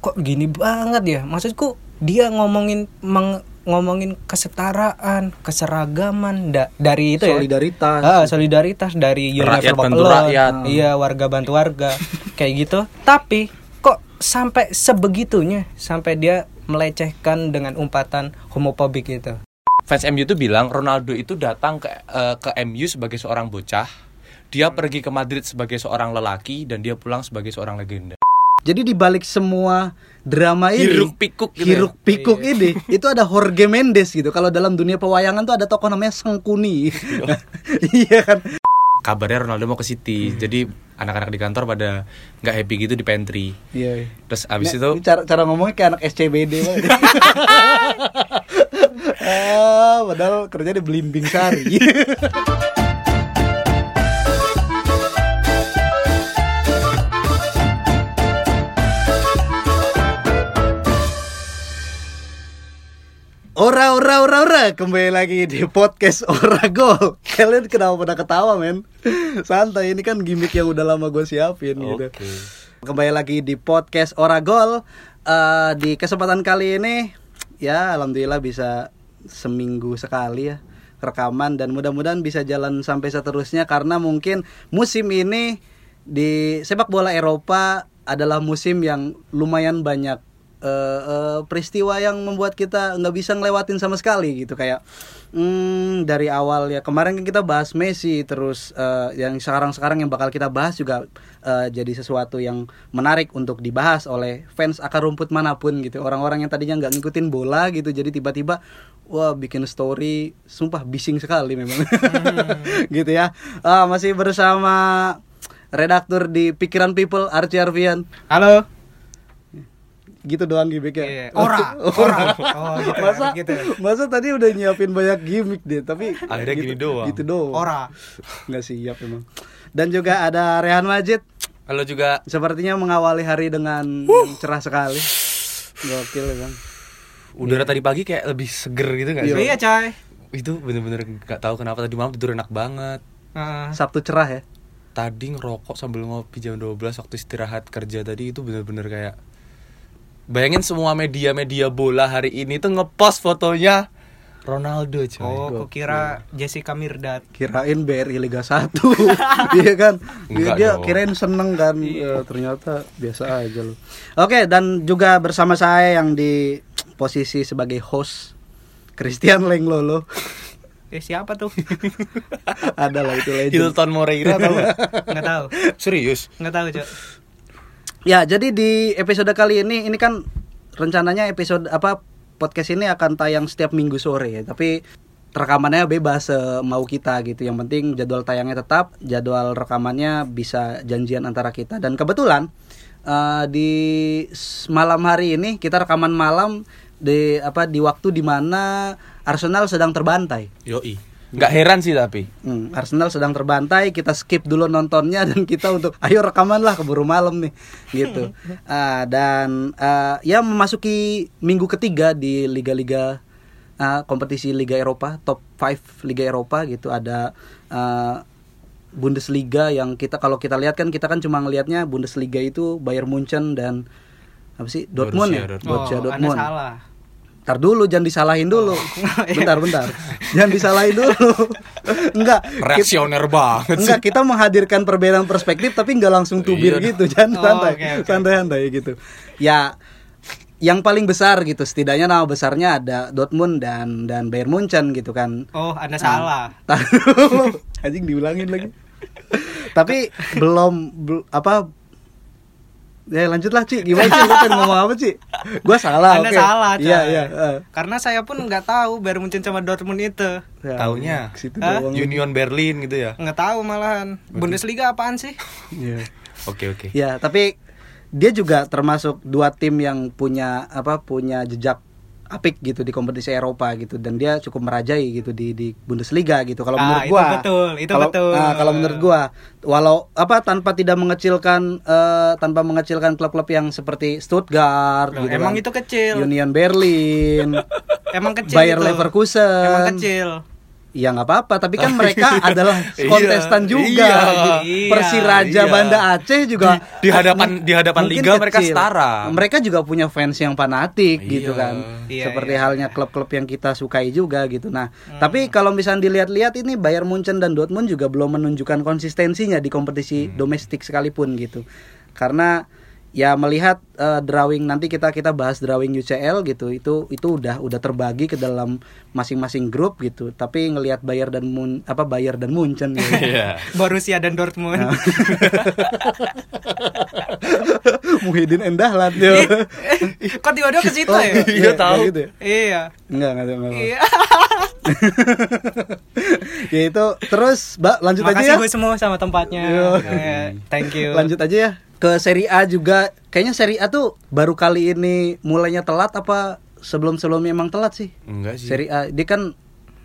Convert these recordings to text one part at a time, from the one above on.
kok gini banget ya? Maksudku dia ngomongin meng- ngomongin kesetaraan keseragaman da- dari itu Solidaritas. ya Ah, solidaritas dari Rakyat bantu alone. rakyat. iya warga bantu warga kayak gitu. Tapi kok sampai sebegitunya? Sampai dia melecehkan dengan umpatan homofobik itu fans MU itu bilang Ronaldo itu datang ke eh, ke MU sebagai seorang bocah dia pergi ke Madrid sebagai seorang lelaki dan dia pulang sebagai seorang legenda Jadi di balik semua drama ini Hiruk pikuk gitu ya. hiruk pikuk ini itu ada Jorge Mendes gitu. Kalau dalam dunia pewayangan tuh ada tokoh namanya Sengkuni. iya kan? kabarnya Ronaldo mau ke City jadi anak-anak di kantor pada nggak happy gitu di pantry Iya. terus abis Nah, itu cara cara ngomongnya kayak anak SCBD ah, padahal kerja di Belimbing Sari. Ora ora ora ora kembali lagi di podcast Ora Gol. Kalian kenapa pada ketawa men? Santai ini kan gimmick yang udah lama gue siapin gitu. Oke. Kembali lagi di podcast Oragol. Eh di kesempatan kali ini ya alhamdulillah bisa seminggu sekali ya rekaman dan mudah-mudahan bisa jalan sampai seterusnya karena mungkin musim ini di sepak bola Eropa adalah musim yang lumayan banyak eh, eh, peristiwa yang membuat kita nggak bisa ngelewatin sama sekali gitu. Kayak hmm, dari awal ya kemarin kan kita bahas Messi terus eh, yang sekarang sekarang yang bakal kita bahas juga eh, jadi sesuatu yang menarik untuk dibahas oleh fans akar rumput mana pun gitu. Orang-orang yang tadinya nggak ngikutin bola gitu jadi tiba-tiba wah bikin story sumpah bising sekali memang. Gitu ya. Ah, masih bersama redaktur di Pikiran People Archie Arfian. Halo gitu doang gimmicknya Iya. Ora, ora. Oh, gitu ya, masa gitu ya. masa tadi udah nyiapin banyak gimmick deh tapi Akhirnya gitu, gini doang. gitu doang ora nggak siap emang dan juga ada Rehan Majid Halo juga sepertinya mengawali hari dengan yang cerah sekali gokil ya bang udara tadi pagi kayak lebih seger gitu nggak sih? iya coy Itu bener-bener nggak tahu kenapa tadi malam tidur enak banget. Heeh. Sabtu cerah ya Tadi ngerokok sambil ngopi jam 12 waktu istirahat kerja tadi itu bener-bener kayak Bayangin semua media-media bola hari ini tuh ngepost fotonya Ronaldo coy. oh aku kira Jessica Mirdad. Kirain BRI Liga 1 iya kan? Dia, Enggak dia dong. kirain seneng kan? Eh, ternyata biasa aja loh. Oke dan juga bersama saya yang di posisi sebagai host Christian Lenglolo. Eh siapa tuh? Ada lah itu legend. Hilton Moreira tau gak? nggak tahu. Serius? nggak tahu coy Ya, jadi di episode kali ini ini kan rencananya episode apa podcast ini akan tayang setiap minggu sore tapi rekamannya bebas mau kita gitu. Yang penting jadwal tayangnya tetap, jadwal rekamannya bisa janjian antara kita dan kebetulan eh, di malam hari ini kita rekaman malam di apa di waktu di mana Arsenal sedang terbantai. Yoi. Nggak heran sih tapi. Hmm, Arsenal sedang terbantai, kita skip dulu nontonnya dan kita untuk ayo rekaman lah keburu malam nih, gitu. Ah, dan ah, ya memasuki minggu ketiga di liga-liga ah, kompetisi Liga Eropa, top 5 Liga Eropa gitu ada ah, Bundesliga yang kita kalau kita lihat kan kita kan cuma ngelihatnya Bundesliga itu Bayern Munchen dan apa sih Dortmund Borussia ya, Dortmund. Borussia oh, anda Dortmund. salah Ntar dulu jangan disalahin dulu. Bentar, bentar. Jangan disalahin dulu. Enggak. Reaksioner banget sih. Enggak, kita menghadirkan perbedaan perspektif tapi enggak langsung tubir Iya. gitu. Jangan Oh, santai. oke, oke. Santai-santai gitu. Ya yang paling besar gitu setidaknya nama besarnya ada Dortmund dan dan Bayern Munchen gitu kan oh anda salah Tar- anjing diulangin lagi tapi belum bel- apa ya lanjutlah Ci gimana Ci lu pengen ngomong apa Ci gua salah anda oke. salah iya iya eh. karena saya pun nggak tahu Bayern Munchen sama Dortmund itu Ya, Taunya situ doang. Union Berlin gitu ya. nggak tahu malahan Bundesliga apaan sih Iya. Oke oke. Ya, tapi dia juga termasuk dua tim yang punya apa punya jejak apik gitu di kompetisi Eropa gitu dan dia cukup merajai gitu di di Bundesliga gitu kalau Ah, menurut itu gua. betul, itu kalau, betul. ah, kalau menurut gua walau apa tanpa tidak mengecilkan eh, tanpa mengecilkan klub-klub yang seperti Stuttgart Loh, gitu emang kan. itu kecil Union Berlin, emang kecil Bayer itu. Leverkusen. emang kecil Ya nggak apa-apa, tapi kan mereka adalah kontestan Iya, juga. iya. gitu. Iya, Persiraja iya. Banda Aceh juga Di- di hadapan- di hadapan liga mereka setara. Mereka juga punya fans yang fanatik Iya. gitu kan. Iya, Seperti iya, halnya klub-klub yang kita sukai juga gitu. Nah, Hmm. tapi kalau misalnya dilihat-lihat ini Bayern Munchen dan Dortmund juga belum menunjukkan konsistensinya di kompetisi Hmm. domestik sekalipun gitu. Karena ya melihat eh, drawing nanti kita kita bahas drawing UCL gitu itu itu udah udah terbagi ke dalam masing-masing grup gitu tapi ngelihat Bayer dan Mun apa Bayer dan Munchen gitu. Iya. Borussia dan Dortmund. Nah. Muhyiddin Endahlan yo. Kok tiba-tiba ke situ Oh, ya? Iya, tahu. gitu ya? Iya. Enggak, enggak, enggak. Iya. ya itu terus, Mbak, lanjut aja Makasih ya. gue semua sama tempatnya. Yo. Iya, Thank you. Lanjut aja ya. Ke Serie A juga kayaknya Serie A tuh baru kali ini mulainya telat apa sebelum-sebelumnya emang telat sih? Enggak sih. Serie A dia kan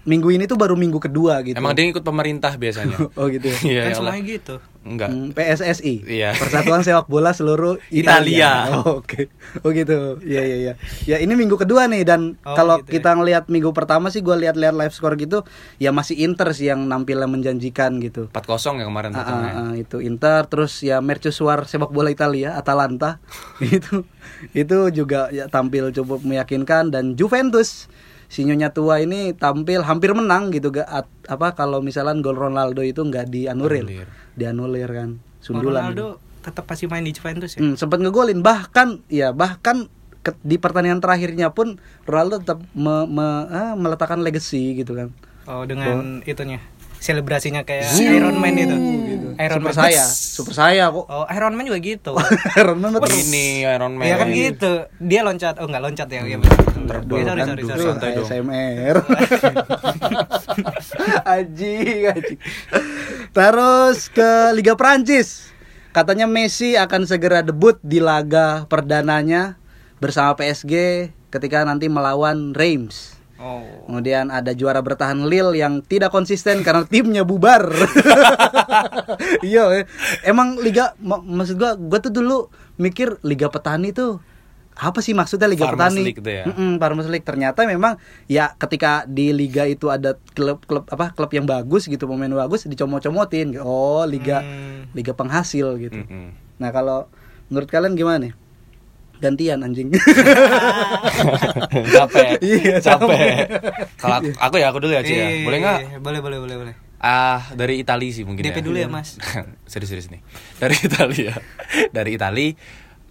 minggu ini tuh baru minggu kedua gitu. Emang dia ikut pemerintah biasanya. Oh gitu ya. Iya, Kan semuanya gitu. Enggak. Hmm, PSSI. Iya. Persatuan Sepak Bola Seluruh Italia. Italia. Oh, Oke. Oh gitu. Iya iya iya. Ya ini minggu kedua nih dan Oh, kalau gitu kita ngelihat minggu pertama sih gua lihat-lihat live score gitu ya masih Inter sih yang nampilnya menjanjikan gitu. 4-0 ya kemarin Ah, pertama. ah, ah, itu Inter terus ya mercusuar sepak bola Italia Atalanta itu itu juga ya tampil cukup meyakinkan dan Juventus si nyonya tua ini tampil hampir menang gitu gak at- apa kalau misalnya gol Ronaldo itu nggak dianulir Anulir. dianulir kan sundulan Ronaldo tetap pasti main di Juventus ya. Hmm, sempat ngegolin bahkan ya bahkan ke- di pertandingan terakhirnya pun Ronaldo tetap me- me- ah, meletakkan legacy gitu kan Oh, dengan itunya. Selebrasinya kayak Zuuu, Iron Man itu. gitu. Iron super Man. saya super saya kok Oh, Iron Man juga gitu. Iron Man betul. Ini Iron Man. Iya kan gitu. Dia loncat. Oh, enggak loncat ya. Iya betul. Terbang Iya, sorry, kan, sorry, sorry. santai dong. ASMR. Aji, aji. Terus ke Liga Prancis. Katanya Messi akan segera debut di laga perdananya bersama PSG ketika nanti melawan Reims. Oh. Kemudian ada juara bertahan Lille yang tidak konsisten karena timnya bubar. iya, eh. emang liga mak- maksud gua gua tuh dulu mikir liga petani tuh apa sih maksudnya liga Farmers petani? League ya? Mm-mm, Farmers League. Ternyata memang ya ketika di liga itu ada klub-klub apa klub yang bagus gitu, pemain bagus dicomot-comotin. Oh, liga Hmm. liga penghasil gitu. Mm-mm. Nah, kalau menurut kalian gimana nih? Gantian anjing. capek. Iya, capek. capek. Kalau aku, aku ya aku dulu ya, Ci ya. Iya, Boleh nggak? iya, Boleh, boleh, boleh, boleh. Ah, dari Itali sih mungkin DP ya. dulu ya, Mas. Serius-serius nih. Dari Italia. Dari Itali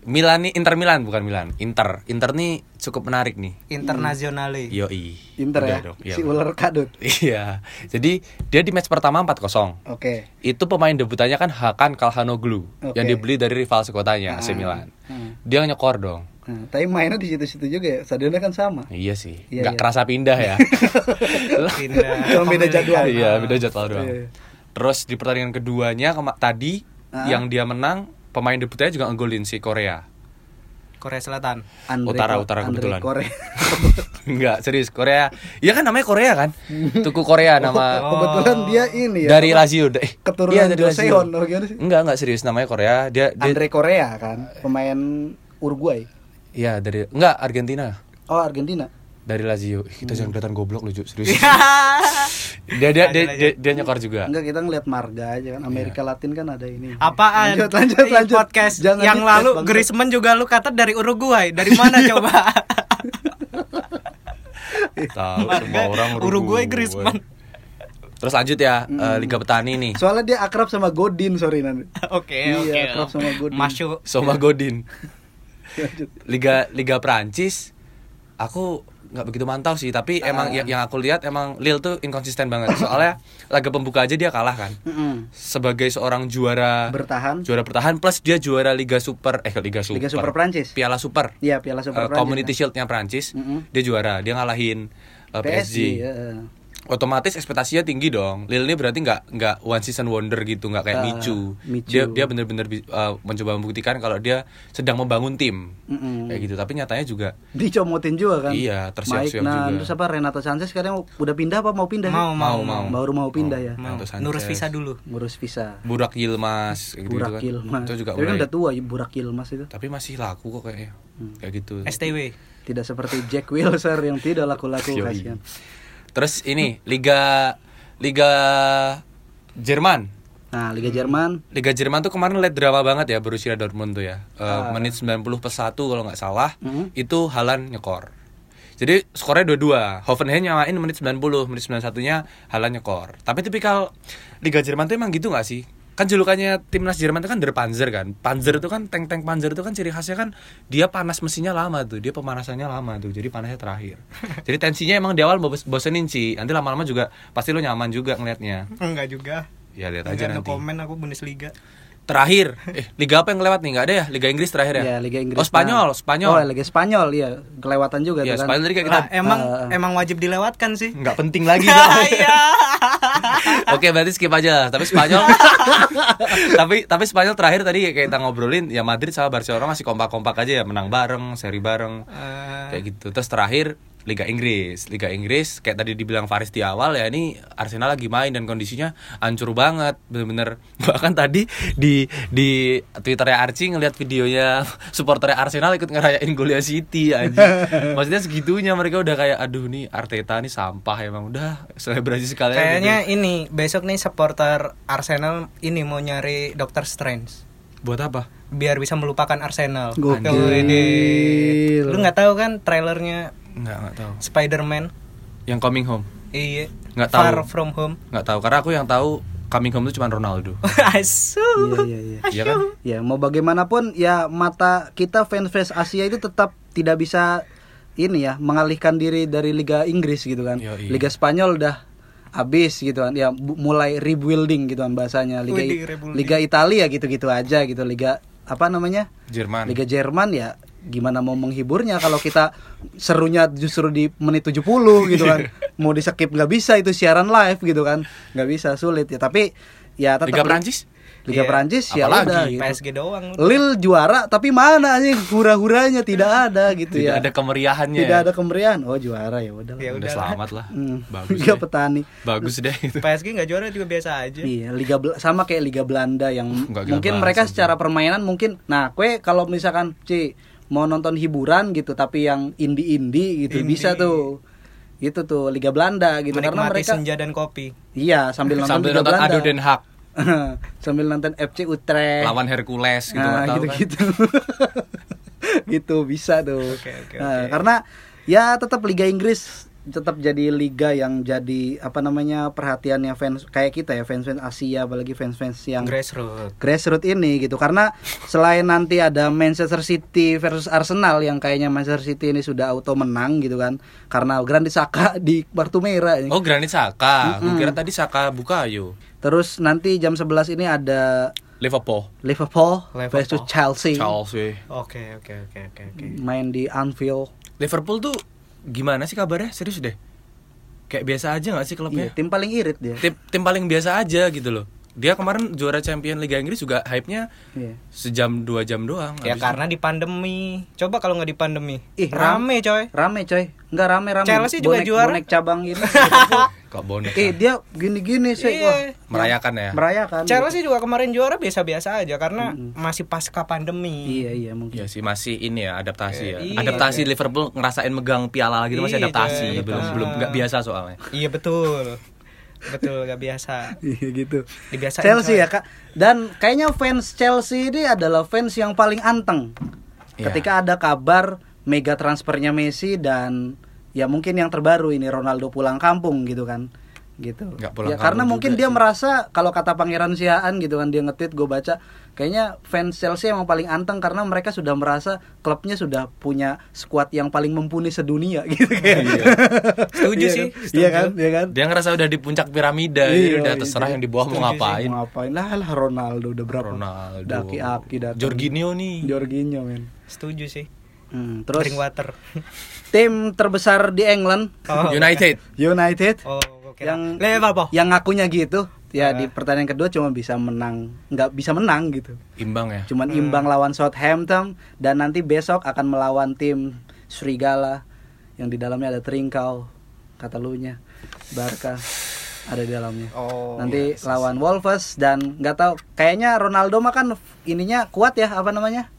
Milan nih Inter Milan bukan Milan. Inter. Inter nih cukup menarik nih. Internasionale. Yoi. Inter Udah ya. dong, iya. Si ular kadut. Iya. Jadi dia di match pertama 4-0. Oke. Itu pemain debutannya kan Hakan Kalhanoglu Oke. yang dibeli dari rival sekotanya AC Ah. Milan. Hmm. Dia nyekor dong. Nah, tapi mainnya di situ-situ juga ya. Stadionnya kan sama. Iya sih. Iya, Nggak iya. kerasa pindah ya. Pindah. Cuma beda jadwal. Iya, beda jadwal doang. Iya. Terus di pertandingan keduanya kema- tadi Ah. yang dia menang, pemain debutnya juga ngegolin si Korea. Korea Selatan. Andre Utara, utara Andre kebetulan. Korea. Enggak, serius Korea. Iya kan namanya Korea kan? Tuku Korea nama Oh, kebetulan dia ini ya. dari? Lazio. Eh, Keturunan iya, dari Lazio. Joseon, oh? Enggak, enggak serius namanya Korea. Dia dia Andre Korea kan, pemain Uruguay. Iya, dari enggak Argentina. Oh, Argentina. Dari Lazio. Kita Hmm. jangan kelihatan goblok lucu, serius. dia dia dia, dia, dia nyekor juga. Enggak, kita ngeliat marga aja kan. Amerika Iya. Latin kan ada ini. Apaan? Lanjut, lanjut, lanjut. Podcast Jangan yang lalu. Griezmann juga lu kata dari Uruguay. Dari mana coba? Tahu semua orang Uruguay Griezmann. Terus lanjut ya Hmm. eh, Liga Petani nih. Soalnya dia akrab sama Godin, sorry nanti. Oke, Iya, oke. akrab sama Godin. Masuk. Soma Godin. Lanjut. Liga Liga Prancis aku nggak begitu mantau sih tapi Ah. emang yang, yang aku lihat emang Lille tuh inkonsisten banget soalnya laga pembuka aja dia kalah kan sebagai seorang juara Bertahan. juara bertahan plus dia juara Liga Super eh Liga Super Liga Super Prancis. Piala Super Iya, Piala Super Prancis. Community kan. Shieldnya Prancis dia juara dia ngalahin eh, PSG, ya. Otomatis ekspektasinya tinggi dong Lille ini berarti nggak nggak one season wonder gitu nggak kayak Ah, Michu. Michu. dia dia bener-bener bi- eh, mencoba membuktikan kalau dia sedang membangun tim Mm-mm. kayak gitu tapi nyatanya juga Dicomotin juga kan. Iya, tersiap-siap nah, juga. Terus apa Renato Sanchez sekarang udah pindah apa mau pindah? sih? Mau, Mau, mau, mau. Baru mau pindah ya. Mau. Renato Sanchez. Nurus visa dulu. Ngurus visa. Burak Yilmaz kayak gitu, Burak kan. Yilmaz. Itu juga Tapi kan udah tua ya Burak Yilmaz itu. Tapi masih laku kok kayaknya. Hmm. Kayak gitu. STW. Tidak seperti Jack Wilshere yang tidak laku-laku kasihan. Terus ini Liga Liga Jerman. Nah, Liga Jerman Liga Jerman tuh kemarin liat drama banget ya Borussia Dortmund tuh ya. Eh, Ah. menit 90 plus 1 kalau nggak salah. Mhm. Itu Halan nyekor. Jadi skornya dua-dua. Hoffenheim nyamain menit 90, menit 91-nya Halan nyekor. Tapi tipikal Liga Jerman tuh emang gitu nggak sih? Kan julukannya timnas Jerman itu kan Der Panzer kan. Panzer itu kan tank-tank Panzer itu kan ciri khasnya kan dia panas mesinnya lama tuh. Dia pemanasannya lama tuh. Jadi panasnya terakhir. Jadi tensinya emang di awal bos- bosenin sih. Nanti lama-lama juga pasti lo nyaman juga ngelihatnya. Enggak juga. Ya lihat aja nanti. komen aku Bundesliga. Terakhir, eh liga apa yang lewat nih? Nggak ada ya? Liga Inggris terakhir ya? ya Liga Inggris. Oh Spanyol, Nah. Spanyol. Oh, Liga Spanyol ya. Kelewatan juga ya tuh kan. Spanyol tadi kayak kita Lah, emang Ah. emang wajib dilewatkan sih. nggak penting lagi. Iya. Oke, berarti skip aja. Tapi Spanyol, tapi tapi Spanyol terakhir tadi kayak kita ngobrolin ya Madrid sama Barcelona masih kompak-kompak aja ya, menang bareng, seri bareng, Eh, kayak gitu. Terus terakhir Liga Inggris, Liga Inggris kayak tadi dibilang Faris di awal ya ini Arsenal lagi main dan kondisinya hancur banget, bener-bener bahkan tadi di di twitternya Archie ngeliat videonya supporternya Arsenal ikut ngerayain golnya City aja. Maksudnya segitunya mereka udah kayak aduh nih Arteta nih sampah emang udah selebrasi sekalian. Kayaknya gitu. ini besok nih supporter Arsenal ini mau nyari Doctor Strange buat apa? biar bisa melupakan Arsenal. Gokil. Lu nggak tahu kan trailernya Nggak nggak tahu. Spider-Man? Yang Coming Home Iya. Nggak tahu. Far from home. nggak tahu karena aku yang tahu Coming Home itu cuma Ronaldo. Asu. Iya, iya, iya. Iya kan? Ya, mau bagaimanapun ya mata kita fans-fans Asia itu tetap tidak bisa ini ya mengalihkan diri dari Liga Inggris gitu kan. Yoi. Liga Spanyol udah habis gitu kan. Ya mulai rebuilding gitu kan bahasanya. Liga rebuilding. Liga Italia gitu-gitu aja gitu. Liga apa namanya? Jerman. Liga Jerman ya gimana mau menghiburnya kalau kita serunya justru di menit 70 gitu kan. mau di skip nggak bisa itu siaran live gitu kan. nggak bisa sulit ya. Tapi ya tetap Liga Prancis? Liga Iya. Prancis ya Apalagi udah gitu. PSG doang. Lil juara tapi mana anjing hura-huranya tidak ada gitu Tidak ya. ada kemeriahannya. Tidak ada kemeriahan. Oh juara ya udah. Ya Udah selamat lah. Hmm. Bagus Liga deh. petani. Bagus deh itu. PSG nggak juara juga biasa aja. Iya, Liga Bel- sama kayak Liga Belanda yang mungkin mereka secara permainan mungkin nah, kue kalau misalkan Ci mau nonton hiburan gitu tapi yang indie-indie gitu Indie. bisa tuh. Itu tuh Liga Belanda gitu karena Menikmati mereka senja dan kopi. iya sambil nonton Sambil Liga nonton Belanda. Ado Den Haag sambil nonton FC Utrecht. lawan Hercules gitu nah, gitu kan. gitu gitu bisa tuh Oke, oke, Nah, karena ya tetap Liga Inggris tetap jadi liga yang jadi apa namanya perhatiannya fans kayak kita ya fans fans Asia apalagi fans fans yang Grassroots. grassroots ini gitu. Karena selain nanti ada Manchester City versus Arsenal yang kayaknya Manchester City ini sudah auto menang gitu kan. Karena Granit Xhaka di kartu merah Oh Granit Saka, gue Mm-mm. kira tadi Saka Bukayo. Terus nanti jam 11 ini ada Liverpool. Liverpool, Liverpool. versus Chelsea. Chelsea. Oke oke oke oke oke. main di Anfield. Liverpool tuh gimana sih kabarnya? Serius deh. Kayak biasa aja nggak sih iya, klubnya tim paling irit dia. Tim tim paling biasa aja gitu loh dia kemarin juara champion Liga Inggris juga hype-nya Iya. sejam dua jam doang Ya karena di pandemi. Coba kalau nggak di pandemi. Ih, ram- rame coy. Rame coy, enggak rame-rame. Chelsea juga bonek, juara. Bonek cabang ini. itu kok bonek eh dia gini-gini sih, Iya. wah. merayakan ya Merayakan. Chelsea juga kemarin juara biasa-biasa aja karena masih pasca pandemi. Iya iya mungkin. Ya sih masih ini ya adaptasi ya. Iya. adaptasi Liverpool ngerasain megang piala lagi itu masih Iya, adaptasi, betul. belum belum nggak biasa soalnya. Iya betul. Betul gak biasa. Iya gitu. Dibiasain Chelsea coy. ya kak. Dan kayaknya fans Chelsea ini adalah fans yang paling anteng. Iya. Ketika ada kabar mega transfernya Messi dan ya mungkin yang terbaru ini Ronaldo pulang kampung gitu kan. Gitu. Nggak pulang ya, karena mungkin dia sih. merasa kalau kata Pangeran Siaan gitu kan dia nge-tweet gue baca kayaknya fans Chelsea emang paling anteng karena mereka sudah merasa klubnya sudah punya skuad yang paling mumpuni sedunia gitu kayaknya. Setuju Iya sih, kan? setuju. Iya kan? Iya kan? Dia ngerasa udah di puncak piramida, Iya, jadi udah iya, terserah iya. yang di bawah mau sih. ngapain. Mau ngapain lah lah Ronaldo udah berapa? Ronaldo. Daki-aki datang. Jorginho nih. Jorginho men. Setuju sih. Hmm, terus Drink water. tim terbesar di England Oh, United. United Oh, oke. Yang- Liverpool. yang ngakunya gitu ya Ah. di pertandingan kedua cuma bisa menang nggak bisa menang gitu Imbang ya. cuman Hmm. imbang lawan Southampton dan nanti besok akan melawan tim Srigala yang di dalamnya ada Trinkau Katalunya Barca ada di dalamnya Oh. nanti lawan Wolves dan nggak tahu kayaknya Ronaldo mah kan ininya kuat ya apa namanya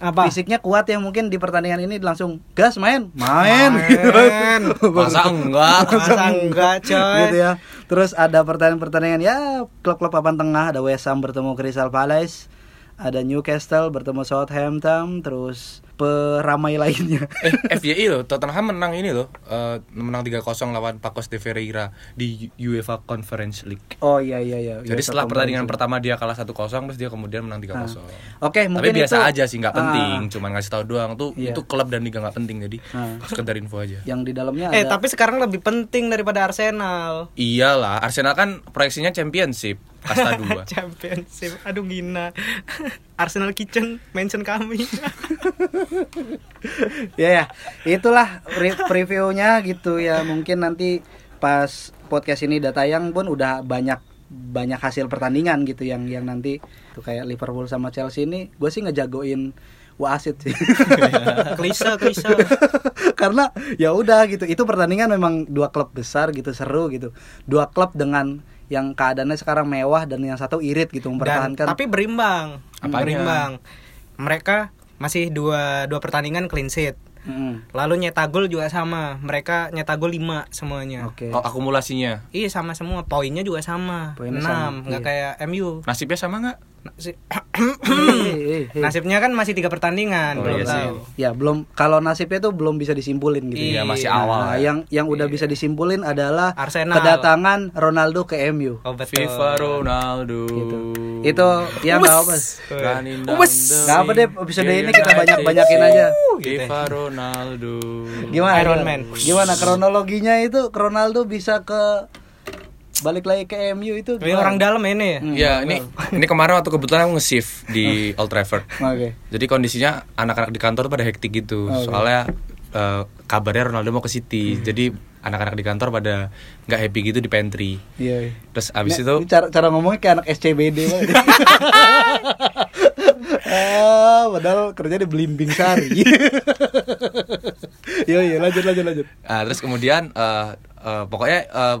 Apa? fisiknya kuat ya mungkin di pertandingan ini langsung gas main main, gitu. Main. Masa enggak? Masa enggak, coy? gitu ya Terus ada pertandingan-pertandingan ya klub-klub papan tengah ada West Ham bertemu Crystal Palace, ada Newcastle bertemu Southampton, terus peramai lainnya. eh FYI loh Tottenham menang ini loh eh, menang 3-0 lawan Pacos de Ferreira di UEFA Conference League Oh iya iya iya. jadi setelah pertandingan pertama dia kalah 1-0 terus dia kemudian menang 3-0 Oke, tapi mungkin biasa itu- aja sih nggak Ah, penting cuman ngasih tahu doang tuh Iya. itu klub dan liga nggak penting jadi Ah. sekedar info aja yang di dalamnya Eh ada tapi sekarang lebih penting daripada Arsenal. iyalah Arsenal kan proyeksinya championship kasta 2 Championship. Aduh gina. Arsenal Kitchen mention kami. ya ya itulah re- previewnya gitu ya mungkin nanti pas podcast ini udah tayang pun udah banyak banyak hasil pertandingan gitu yang yang nanti tuh kayak Liverpool sama Chelsea ini gue sih ngejagoin wasit sih klise klise. karena ya udah gitu itu pertandingan memang dua klub besar gitu seru gitu dua klub dengan yang keadaannya sekarang mewah dan yang satu irit gitu Dan, mempertahankan tapi berimbang. Apanya? Berimbang. Mereka masih dua dua pertandingan clean sheet. Mm-mm. Lalu nyetak gol juga sama. Mereka nyetak gol 5 semuanya. oke oh, akumulasinya Iya sama semua. Poinnya juga sama. Poinnya 6, sama, nggak iya. kayak MU. nasibnya sama nggak Eh. Nasibnya kan masih tiga pertandingan, Oh, belum iya sih. tahu. Ya belum kalau nasibnya itu belum bisa disimpulin gitu. Iya, masih Iya. awal Nah, ya. yang yang udah bisa disimpulin adalah Arsenal. kedatangan Ronaldo ke MU. Oh betul. FIFA Ronaldo Gitu. Itu ya nggak apa. Nggak apa deh episode United ini kita banyak-banyakin aja. FIFA Ronaldo Gimana? Iron? Man. Gimana kronologinya itu Ronaldo bisa ke balik lagi ke MU itu Ini orang dalam ini ya. Hmm. Ya ini ini kemarin waktu kebetulan aku nge-shift di Old Trafford. Oke. Jadi kondisinya anak-anak di kantor pada hektik gitu. Oke. Soalnya eh, kabarnya Ronaldo mau ke City. Jadi anak-anak di kantor pada nggak happy gitu di pantry. Iya. iya. Terus abis Ini- itu ini cara cara ngomongnya kayak anak SCBD banget. ah, padahal kerja di Belimbing Sari. Iya iya lanjut lanjut lanjut. ah, terus kemudian eh, eh, pokoknya eh,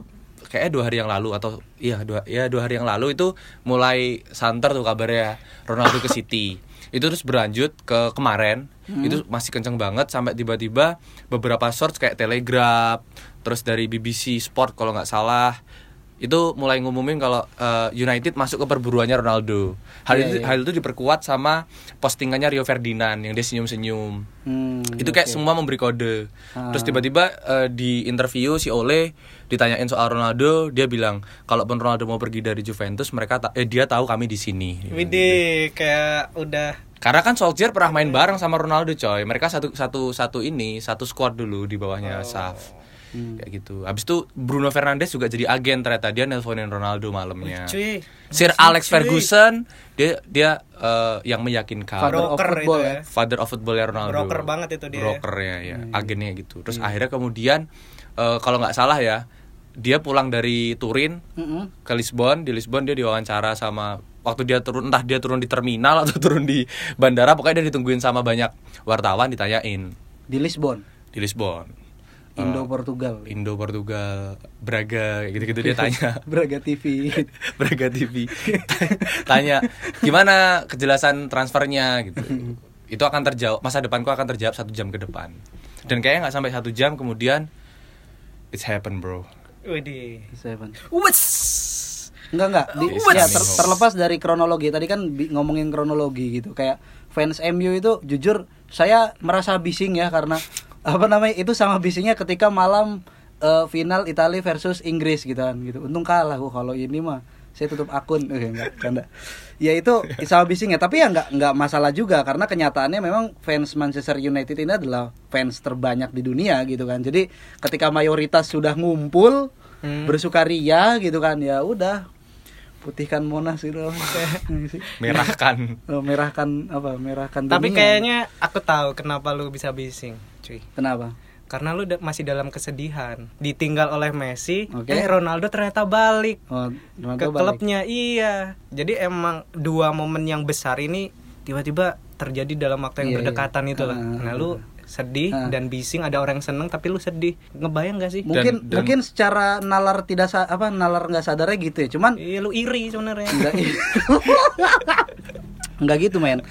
kayaknya dua hari yang lalu atau iya dua ya dua hari yang lalu itu mulai santer tuh kabarnya Ronaldo ke City. Itu terus berlanjut ke kemarin. Itu masih kenceng banget sampai tiba-tiba beberapa source kayak Telegraph terus dari BBC Sport kalau nggak salah itu mulai ngumumin kalau eh, United masuk ke perburuannya Ronaldo. Hal Iya, itu iya. hal itu diperkuat sama postingannya Rio Ferdinand yang dia senyum-senyum. Hmm, itu kayak oke. semua memberi kode. Ah. Terus tiba-tiba eh, di interview si Ole ditanyain soal Ronaldo, dia bilang kalaupun Ronaldo mau pergi dari Juventus, mereka ta- eh dia tahu kami di sini. Widih, kayak udah Karena kan Solskjaer pernah main bareng sama Ronaldo coy. Mereka satu satu satu ini, satu squad dulu di bawahnya Saf. Hmm. Kayak gitu. Habis itu Bruno Fernandes juga jadi agen ternyata dia nelponin Ronaldo malamnya. cuy. Sir Alex cuy. Ferguson dia dia eh, yang meyakinkan Father of football ya. ya. father of football ya Ronaldo. Broker banget itu dia. Brokernya ya, agennya gitu. Terus akhirnya kemudian eh, kalau nggak salah ya, dia pulang dari Turin Mm-mm. ke Lisbon. Di Lisbon dia diwawancara sama waktu dia turun entah dia turun di terminal atau turun di bandara, pokoknya dia ditungguin sama banyak wartawan ditanyain di Lisbon, di Lisbon. Indo Portugal. Indo Portugal, Braga kayak gitu-gitu dia tanya. Braga TV. Braga TV tanya gimana kejelasan transfernya gitu itu akan terjawab masa depanku akan terjawab satu jam ke depan dan kayaknya nggak sampai satu jam kemudian it's happen bro Widih. Seven. Wes. Enggak enggak, di, It's ya, ter- terlepas dari kronologi tadi kan bi- ngomongin kronologi gitu kayak fans MU itu jujur saya merasa bising ya karena apa namanya itu sama bisingnya ketika malam eh, final Italia versus Inggris gitu kan gitu. Untung kalah Wah, kalau ini mah saya tutup akun eh, enggak canda. Ya itu sama bisingnya tapi ya enggak enggak masalah juga karena kenyataannya memang fans Manchester United ini adalah fans terbanyak di dunia gitu kan. Jadi ketika mayoritas sudah ngumpul Hmm. bersukaria gitu kan ya udah putihkan monas gitu merahkan Oh, merahkan apa merahkan Tapi dunia. kayaknya aku tahu kenapa lu bisa bising, cuy. kenapa Karena lu da- masih dalam kesedihan, ditinggal oleh Messi, Oke. eh Ronaldo ternyata balik oh, ke Ronaldo balik. klubnya. Iya. Jadi emang dua momen yang besar ini tiba-tiba terjadi dalam waktu yang Iya, iya. berdekatan itu lah. Ah, Nah, lu sedih Ah. dan bising ada orang yang seneng tapi lu sedih. Ngebayang gak sih? mungkin Dan- dan- mungkin secara nalar tidak sa- apa nalar nggak sadarnya gitu ya cuman Iya lu iri sebenarnya. enggak enggak gitu men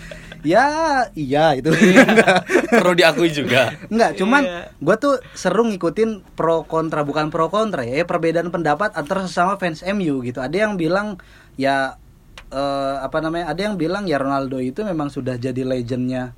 ya iya itu Perlu diakui juga. Enggak, cuman Iya. gue tuh seru ngikutin pro kontra bukan pro kontra ya, ya perbedaan pendapat antara sesama fans MU gitu. Ada yang bilang ya eh, apa namanya? Ada yang bilang ya Ronaldo itu memang sudah jadi legendnya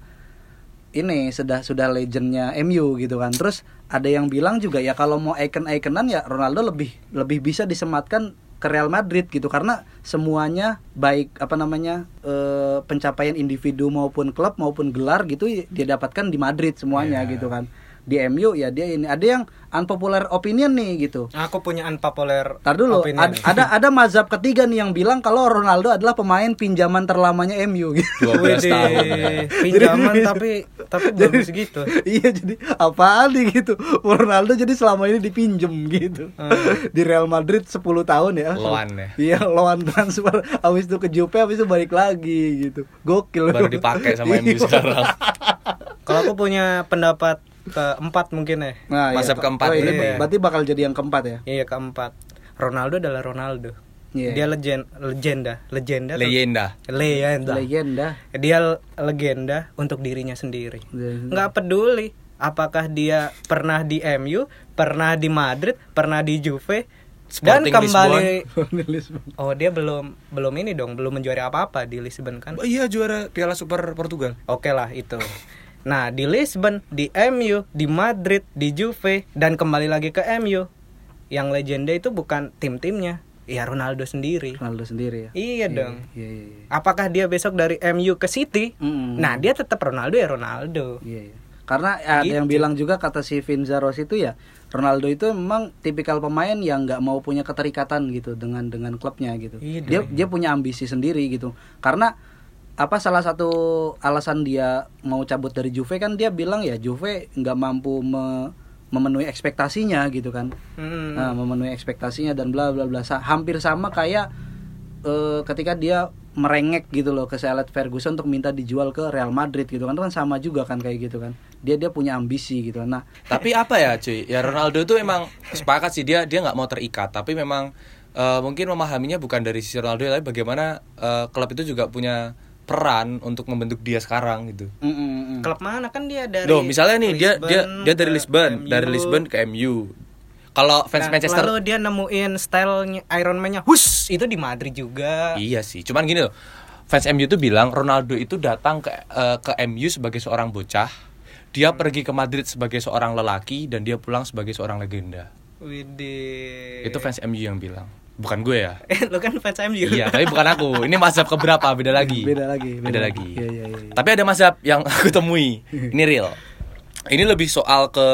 ini sudah sudah legendnya MU gitu kan. Terus ada yang bilang juga ya kalau mau icon-iconan ya Ronaldo lebih lebih bisa disematkan ke Real Madrid gitu karena semuanya baik apa namanya eh, pencapaian individu maupun klub maupun gelar gitu dia dapatkan di Madrid semuanya Iya. gitu kan di MU ya dia ini ada yang unpopular opinion nih gitu Aku punya unpopular Tar dulu, opinion ad- ada ada mazhab ketiga nih yang bilang kalau Ronaldo adalah pemain pinjaman terlamanya MU gitu. 12 Widih, tahun. pinjaman tapi tapi bagus gitu. iya jadi apaan nih gitu Ronaldo jadi selama ini dipinjem gitu Hmm. di Real Madrid 10 tahun ya Loan ya. iya loan transfer habis itu ke Juve habis itu balik lagi gitu gokil Baru dipakai sama MU Iya. sekarang. Kalau aku punya pendapat keempat mungkin ya. nah, iya. keempat oh, ini ini. berarti bakal jadi yang keempat ya Iya keempat. Ronaldo adalah Ronaldo. Iya. Dia legend, legenda, legenda. Legenda. Legenda. legenda Dia legenda untuk dirinya sendiri. Legenda. Nggak peduli apakah dia pernah di MU, pernah di Madrid, pernah di Juve dan Sporting kembali Lisbon. Oh, dia belum belum ini dong, belum menjuari apa-apa di Lisbon kan? Oh iya juara Piala Super Portugal. Oke lah itu. Nah di Lisbon, di MU, di Madrid, di Juve dan kembali lagi ke MU. Yang legenda itu bukan tim-timnya, ya Ronaldo sendiri. Ronaldo sendiri ya Iya dong. iya iya iya. Apakah dia besok dari MU ke City? Mm-mm. Nah dia tetap Ronaldo ya Ronaldo. Iya, iya. Karena ada yang Gitu. bilang juga kata si Vinza Ross itu ya Ronaldo itu memang tipikal pemain yang nggak mau punya keterikatan gitu dengan dengan klubnya gitu. Iya dia dia punya ambisi sendiri gitu. Karena apa salah satu alasan dia mau cabut dari Juve kan dia bilang ya Juve nggak mampu me- memenuhi ekspektasinya gitu kan. Hmm. Nah, memenuhi ekspektasinya dan bla bla bla Sa- hampir sama kayak eh, ketika dia merengek gitu loh ke Alex Ferguson untuk minta dijual ke Real Madrid gitu kan Itu kan sama juga kan kayak gitu kan dia dia punya ambisi gitu nah Tapi apa ya cuy? Ya Ronaldo itu emang sepakat sih dia dia nggak mau terikat. Tapi memang eh, mungkin memahaminya bukan dari sisi Ronaldo tapi bagaimana eh, klub itu juga punya peran untuk membentuk dia sekarang gitu. mm, mm, mm. Klub mana kan dia dari Loh, misalnya nih dia Lisbon dia dia dari ke Lisbon, MU. dari Lisbon ke MU. Kalau fans Nah, Manchester Lalu dia nemuin stylenya Iron Man-nya, hus itu di Madrid juga. Iya sih, cuman gini loh. Fans MU tuh bilang Ronaldo itu datang ke eh, ke MU sebagai seorang bocah. Dia pergi ke Madrid sebagai seorang lelaki dan dia pulang sebagai seorang legenda. Widih. Itu fans MU yang bilang. Bukan gue ya. Eh, lu kan fans MU. iya, tapi bukan aku. Ini mazhab keberapa? Beda lagi. beda lagi Beda, lagi. Iya, iya, iya, iya. Tapi ada mazhab yang aku temui. Ini real. Ini lebih soal ke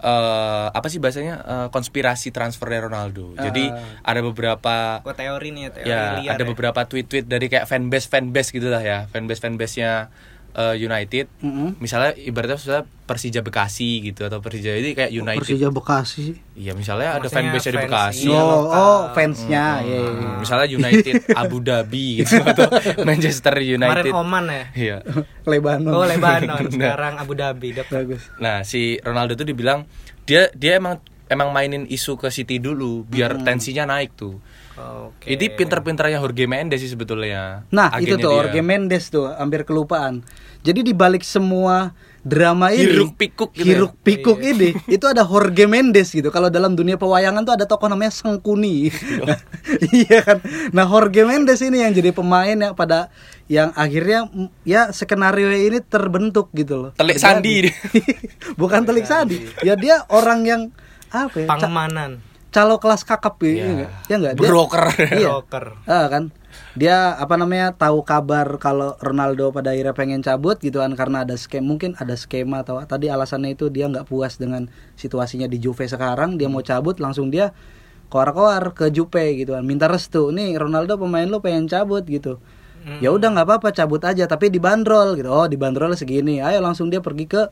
eh, apa sih bahasanya Eh, konspirasi transfer Ronaldo. Jadi ada beberapa Gua teori nih, teori ya liar ada ya. beberapa tweet-tweet dari kayak fanbase fanbase gitu lah ya fanbase fanbase nya United. Mm-mm. misalnya ibaratnya misalnya Persija Bekasi gitu atau Persija ini kayak United. Persija Bekasi? Iya misalnya ada Maksudnya fanbase di fans, Bekasi. Iya, oh lokal. oh fansnya. Iya, iya, iya. Hmm, misalnya United Abu Dhabi gitu atau Manchester Kemarin United Oman ya. iya. Lebanon. Oh, Lebanon. Nah. sekarang Abu Dhabi. Bagus. Nah si Ronaldo tuh dibilang dia dia emang emang mainin isu ke City dulu biar tensinya naik tuh Oke. Ini pinter-pinternya Jorge Mendes sih sebetulnya. Nah itu tuh dia. Jorge Mendes tuh hampir kelupaan. Jadi di balik semua drama ini, Hiruk pikuk gitu ya? hiruk pikuk ini, itu ada Jorge Mendes gitu. Kalau dalam dunia pewayangan tuh ada tokoh namanya Sengkuni. iya kan. Nah Jorge Mendes ini yang jadi pemain yang pada yang akhirnya ya skenario ini terbentuk gitu loh. Telik sandi. Bukan telik sandi. Ya dia orang yang apa ya? ca- Pangmanan. Calo kelas kakap ya, Iya. enggak? Ya enggak? Dia- Broker. Iya. Broker. Ah, kan dia apa namanya tahu kabar kalau Ronaldo pada akhirnya pengen cabut gitu kan karena ada skema mungkin ada skema atau tadi alasannya itu dia nggak puas dengan situasinya di Juve sekarang dia mau cabut langsung dia koar-koar ke Juve gitu kan minta restu nih Ronaldo pemain lu pengen cabut gitu ya udah nggak apa-apa cabut aja tapi dibanderol gitu oh dibanderol segini ayo langsung dia pergi ke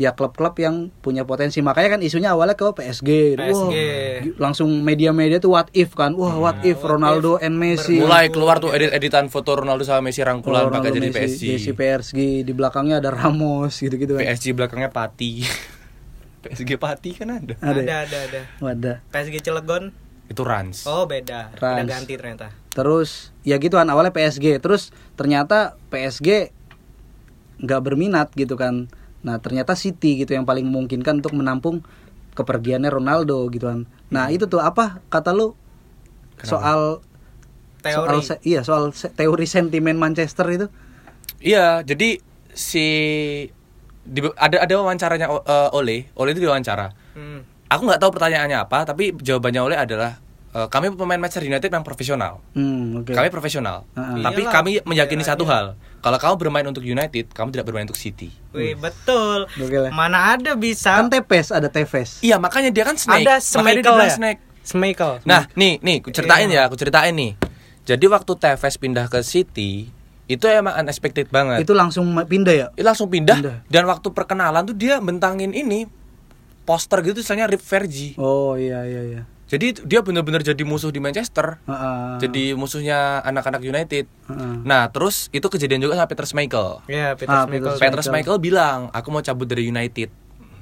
ya klub-klub yang punya potensi makanya kan isunya awalnya ke PSG, PSG. gi- langsung media-media tuh what if kan wah what if Ronaldo and Messi Mulai keluar tuh edit-editan foto Ronaldo sama Messi rangkulan Ronaldo, pakai jadi Messi, PSG. Messi PSG di belakangnya ada Ramos gitu-gitu kan PSG belakangnya Pati. PSG Pati kan ada. ada, Ada ya? ada ada. Wadah. PSG Cilegon. Itu Rans. Oh, beda. Udah Rans. ganti ternyata. terus ya gitu kan awalnya PSG terus ternyata PSG nggak berminat gitu kan. Nah ternyata City gitu yang paling memungkinkan untuk menampung kepergiannya Ronaldo gitu kan. Nah itu tuh apa kata lu soal Teori. soal se- iya soal se- teori sentimen Manchester itu? Iya, jadi si di- ada ada wawancaranya O- eh, Ole, Ole itu diwawancara. Hmm. Aku nggak tahu pertanyaannya apa, tapi jawabannya Ole adalah eh, kami pemain Manchester United yang profesional. Hmm, oke. Kami profesional. Heeh. Tapi Iyalah, kami meyakini iya, satu iya. hal. Kalau kamu bermain untuk United, kamu tidak bermain untuk City. Wih, betul. Gokil ya. Mana ada bisa Kan Tepes ada Tevez. Iya, makanya dia kan snake. ada dibilang ya? snake. Schmeichel. Nah, nih, nih, aku ceritain Iya. ya, aku ceritain nih. Jadi waktu Tevez pindah ke City, itu emang unexpected banget. Itu langsung pindah ya? Dia langsung pindah, Pindah. dan waktu perkenalan tuh dia bentangin ini poster gitu tulisannya Rip Vergi. Oh iya iya iya. Jadi dia bener-bener jadi musuh di Manchester. Heeh. Jadi musuhnya anak-anak United. Heeh. Nah, terus itu kejadian juga sama Peter Schmeichel. Ya, Peter Ah, Schmeichel. Peter Peter Schmeichel bilang, "Aku mau cabut dari United."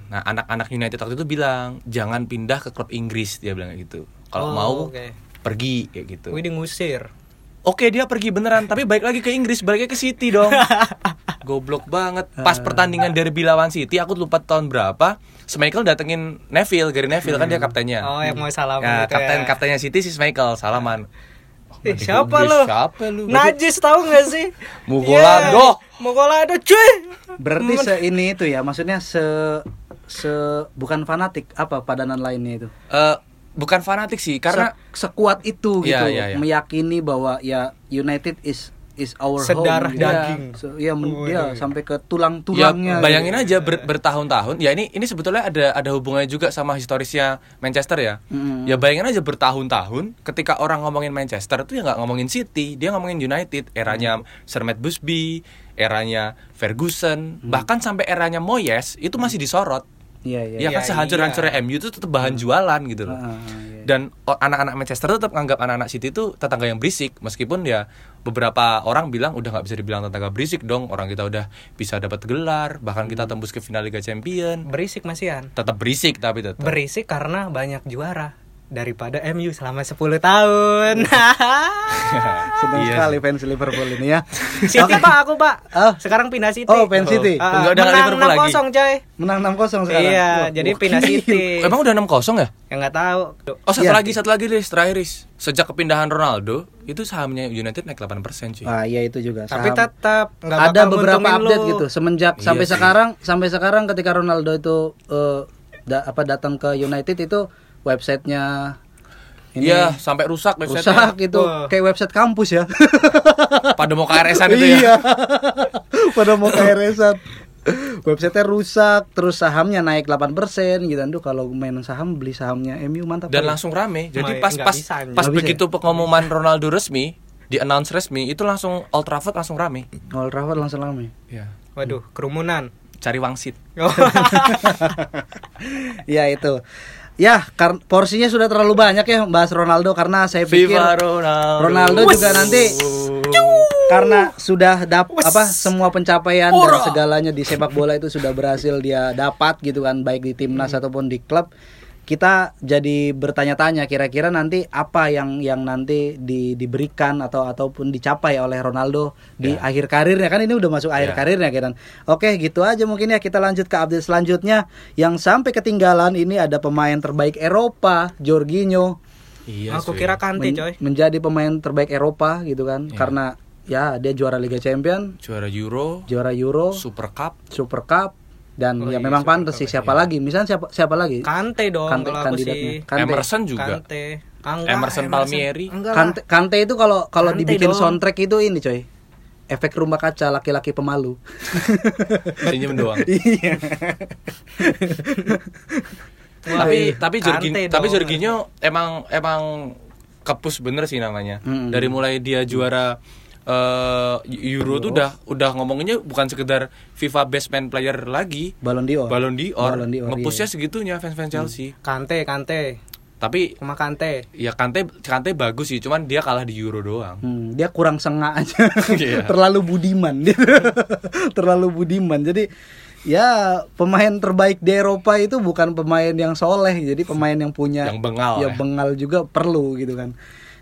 Nah, anak-anak United waktu itu bilang, "Jangan pindah ke klub Inggris," dia bilang gitu. Oh, Kalau mau oke. pergi kayak gitu. Wih, di ngusir. Oke, dia pergi beneran, tapi balik lagi ke Inggris, baliknya ke City dong. Goblok banget. Pas pertandingan derby lawan City, aku lupa tahun berapa. Schmeichel datengin Neville, Gary Neville kan dia kaptennya. Oh, yang mau salaman Ya, itu kapten ya. kaptennya City si Schmeichel, salaman. Eh, siapa lu? Siapa lu? Najis tahu nggak sih? Mugolado. Yeah, Mugolado, cuy. Berarti se ini itu ya, maksudnya se se bukan fanatik apa padanan lainnya itu? Eh, bukan fanatik sih, karena Se- sekuat itu gitu, Iya, iya, iya. meyakini bahwa ya United is is our Sedarah home. daging. So, ya, men- Waduh. ya, sampai ke ya tulang-tulangnya. bayangin gitu. aja ber- bertahun-tahun. Ya ini ini sebetulnya ada ada hubungannya juga sama historisnya Manchester ya. Mm. Ya bayangin aja bertahun-tahun ketika orang ngomongin Manchester itu ya nggak ngomongin City, dia ngomongin United, eranya Sir Matt Busby, eranya Ferguson, bahkan sampai eranya Moyes itu masih disorot. Iya iya. Ya kan Iya, sehancur-hancurnya MU itu tetap bahan jualan gitu loh. Ah, iya. Dan anak-anak Manchester tetap nganggap anak-anak City itu tetangga yang berisik. Meskipun ya beberapa orang bilang udah nggak bisa dibilang tetangga berisik dong. Orang kita udah bisa dapat gelar. Bahkan kita tembus ke final Liga Champion. Berisik masihan. tetap berisik tapi tetap Berisik karena banyak juara daripada MU selama 10 tahun. Senang Iya sekali fans Liverpool ini ya. City Pak, aku Pak. Oh. Sekarang pindah City. Oh, fans City. Ah, Enggak, udah menang Liverpool lagi. 6-0, coy. Menang 6-0 sekarang. Iya, Wah, jadi wah, pindah. City. emang udah 6-0 ya Yang nggak tahu. oh satu Iya. lagi satu lagi Riz terakhir Riz sejak kepindahan Ronaldo itu sahamnya United naik 8% cuy Ah, iya itu juga. Tapi Saham. tetap nggak ada beberapa update lu. gitu semenjak Iya sampai sih. sekarang sampai sekarang ketika Ronaldo itu eh, da- apa datang ke United itu websitenya ini Iya sampai rusak rusak website itu Wah. kayak website kampus ya pada mau KRS-an itu ya iya pada mau KRS-an websitenya rusak terus sahamnya naik 8% gitu Aduh kalau main saham beli sahamnya MU mantap dan kali. langsung rame. Jadi pas nggak pas bisa, pas bisa begitu pengumuman Ronaldo resmi, di announce resmi itu langsung Old Trafford langsung rame. Old Trafford langsung rame Ya. Waduh, kerumunan. Cari wangsit. Oh. ya itu ya porsinya sudah terlalu banyak ya bahas Ronaldo karena saya pikir Viva Ronaldo. Ronaldo juga nanti karena sudah dap apa semua pencapaian dan segalanya di sepak bola itu sudah berhasil dia dapat gitu kan baik di timnas ataupun di klub kita jadi bertanya-tanya kira-kira nanti apa yang yang nanti di, diberikan atau ataupun dicapai oleh Ronaldo di Ya. akhir karirnya kan ini udah masuk akhir Ya. karirnya kan oke gitu aja mungkin ya kita lanjut ke update selanjutnya yang sampai ketinggalan ini ada pemain terbaik Eropa Jorginho Iya. Aku cuy. kira Kante, men- coy. menjadi pemain terbaik Eropa gitu kan Iya. karena ya dia juara Liga Champion juara Euro, juara Euro Super Cup. Super Cup dan Oh ya iya, memang pantas sih siapa lagi misalnya siapa siapa lagi Kante dong Kante kalau aku kandidatnya sih. Kante. Emerson juga. Kante. Enggak, Emerson Palmieri. Kante, Kante itu kalau kalau Kante dibikin dong. soundtrack itu ini coy efek rumah kaca laki-laki pemalu Senyum doang. iya tapi tapi Kante Jorginho, tapi Jorginho emang emang kepus bener sih namanya. Mm. Dari mulai dia juara eh, Euro tuh udah udah ngomonginnya bukan sekedar FIFA Best Man Player lagi. Ballon d'Or Ballon d'Or, Ballon d'Or, ngepusnya iya. segitunya fans-fans Chelsea. Kante, Kante. Tapi Sama Kante. ya Kante Kante bagus sih, cuman dia kalah di Euro doang. Hmm, dia kurang sengak aja Iya. terlalu budiman terlalu budiman jadi ya pemain terbaik di Eropa itu bukan pemain yang soleh jadi pemain yang punya Yang bengal ya ya. bengal juga perlu gitu kan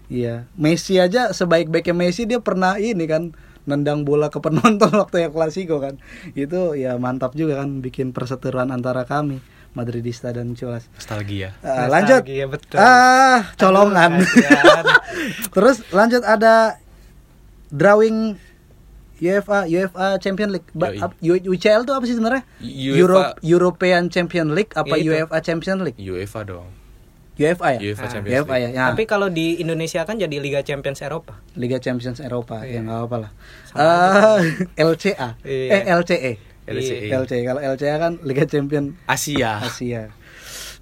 Iya Messi aja sebaik-baiknya Messi dia pernah ini kan nendang bola ke penonton waktu yang klasiko kan itu ya mantap juga kan bikin perseteruan antara kami Madridista dan Culas Nostalgia. Lanjut Nostalgia, betul. ah colongan kasihan. terus lanjut ada drawing UEFA UEFA Champion League Ba- UCL itu apa sih sebenarnya UEFA. Europe European Champion League apa Ya, itu. UEFA Champion League UEFA dong. UEFA ya UEFA Ah. Champions UEFA League. ya, ya. Tapi kalau di Indonesia kan jadi Liga Champions Eropa. Liga Champions Eropa Iya. ya nggak apa lah Eh, LCA Iya. eh LCE LCE. LCE kalau LCA kan Liga Champion Asia. Asia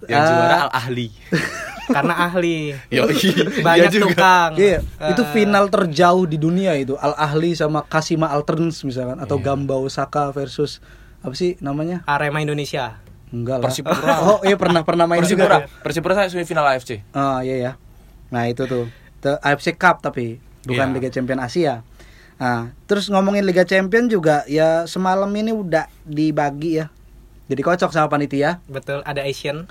Yang Ah, juara Al Ahli. Karena ahli. Yoi. Banyak Iya juga. tukang. Iya, Eh, itu final terjauh di dunia itu Al Ahli sama Kasima Alterns misalkan atau Iya. Gamba Osaka versus apa sih namanya? Arema Indonesia. Enggak lah. Persipura. Oh, iya pernah pernah main Persipura. juga. Persipura saya semifinal AFC. Oh, iya ya. Nah, itu tuh. The AFC Cup tapi bukan Iya. Liga Champion Asia. Nah, terus ngomongin Liga Champion juga ya semalam ini udah dibagi ya. Jadi kocok sama panitia. Betul, ada Asian.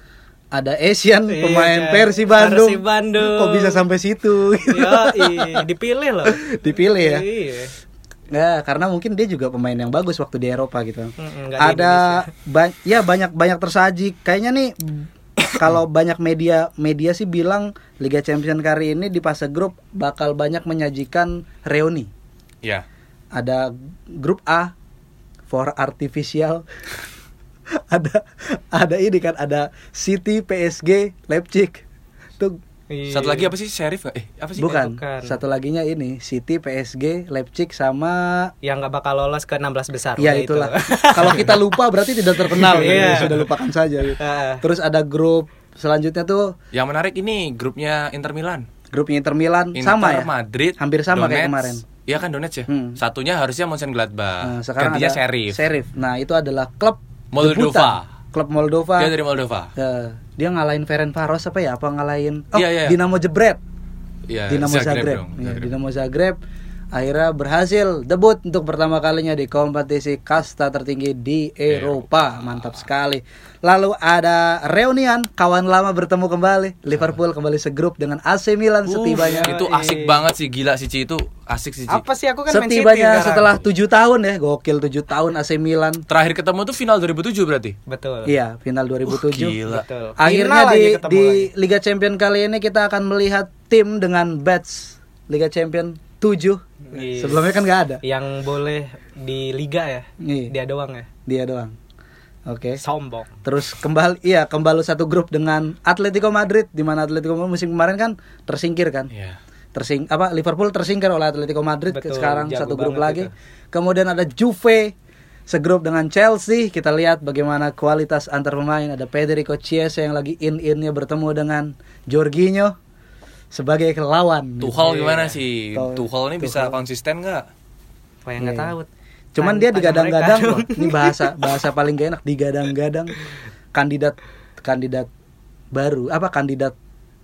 Ada Asian Iya, pemain kan. Persi Bandung. Persi Bandung. Kok bisa sampai situ? Ya, dipilih loh. Dipilih ya. Iya. Ya, karena mungkin dia juga pemain yang bagus waktu di Eropa gitu. Mm-mm, Ada ba- ya banyak banyak tersaji. Kayaknya nih kalau banyak media media sih bilang Liga Champion kali ini di fase grup bakal banyak menyajikan reuni. Ya. Ada grup A for artificial. ada ada ini kan ada City, PSG, Leipzig. Tuh Iya. Satu lagi apa sih? Sheriff nggak? Eh, apa sih? bukan. bukan. Satu laginya ini City, PSG, Leipzig sama Yang nggak bakal lolos ke 16 besar. Ya itu. itulah. Kalau kita lupa berarti tidak terkenal. Iya. ya. Sudah lupakan saja. gitu. Terus ada grup selanjutnya tuh Yang menarik ini grupnya Inter Milan. grupnya Inter Milan Inter sama ya. Madrid. Hampir sama kayak Donetsk. kemarin. Iya kan Donetsk ya? Hmm. Satunya harusnya Mönchengladbach. Nah, sekarang Gantinya ada Sheriff. Sheriff. Nah, itu adalah klub Moldova. debutan. Klub Moldova. Dia dari Moldova. Ya, dia ngalahin Ferencvaros apa ya? Apa ngalahin Oh, Iya, iya. Dinamo Jebret. Iya, Dinamo Zagreb. dong, Iya, Zagreb. Dinamo Zagreb akhirnya berhasil debut untuk pertama kalinya di kompetisi kasta tertinggi di Eropa. Mantap sekali. Lalu ada reunian kawan lama bertemu kembali. Liverpool kembali segrup dengan AC Milan Uh, setibanya. itu asik banget sih gila sih Ci itu asik sih Ci. Apa sih aku kan Man City Setibanya sekarang. setelah tujuh tahun ya, gokil tujuh tahun AC Milan. Terakhir ketemu tuh final 2007 berarti. Betul. Iya, final 2007. Gila. Betul. Akhirnya Final di di lagi. Liga Champion kali ini kita akan melihat tim dengan badge Liga Champion 7. Iya. Sebelumnya kan nggak ada. yang boleh di liga ya. Iya. Dia doang ya. Dia doang. Oke. Sombong. Terus kembali iya kembali satu grup dengan Atletico Madrid di mana Atletico Madrid musim kemarin kan tersingkir kan. Iya. Tersing apa Liverpool tersingkir oleh Atletico Madrid Betul, sekarang satu grup lagi. banget Kemudian ada Juve segrup dengan Chelsea. Kita lihat bagaimana kualitas antar pemain. Ada Federico Chiesa yang lagi in-innya bertemu dengan Jorginho sebagai lawan. Tuchel Iya. gimana sih? Tuchel- Tuchel ini bisa Tuchel. konsisten nggak? Kayak nggak Iya. tahu. Cuman dia digadang-gadang loh. Ini bahasa bahasa paling gak enak digadang-gadang kandidat kandidat baru apa kandidat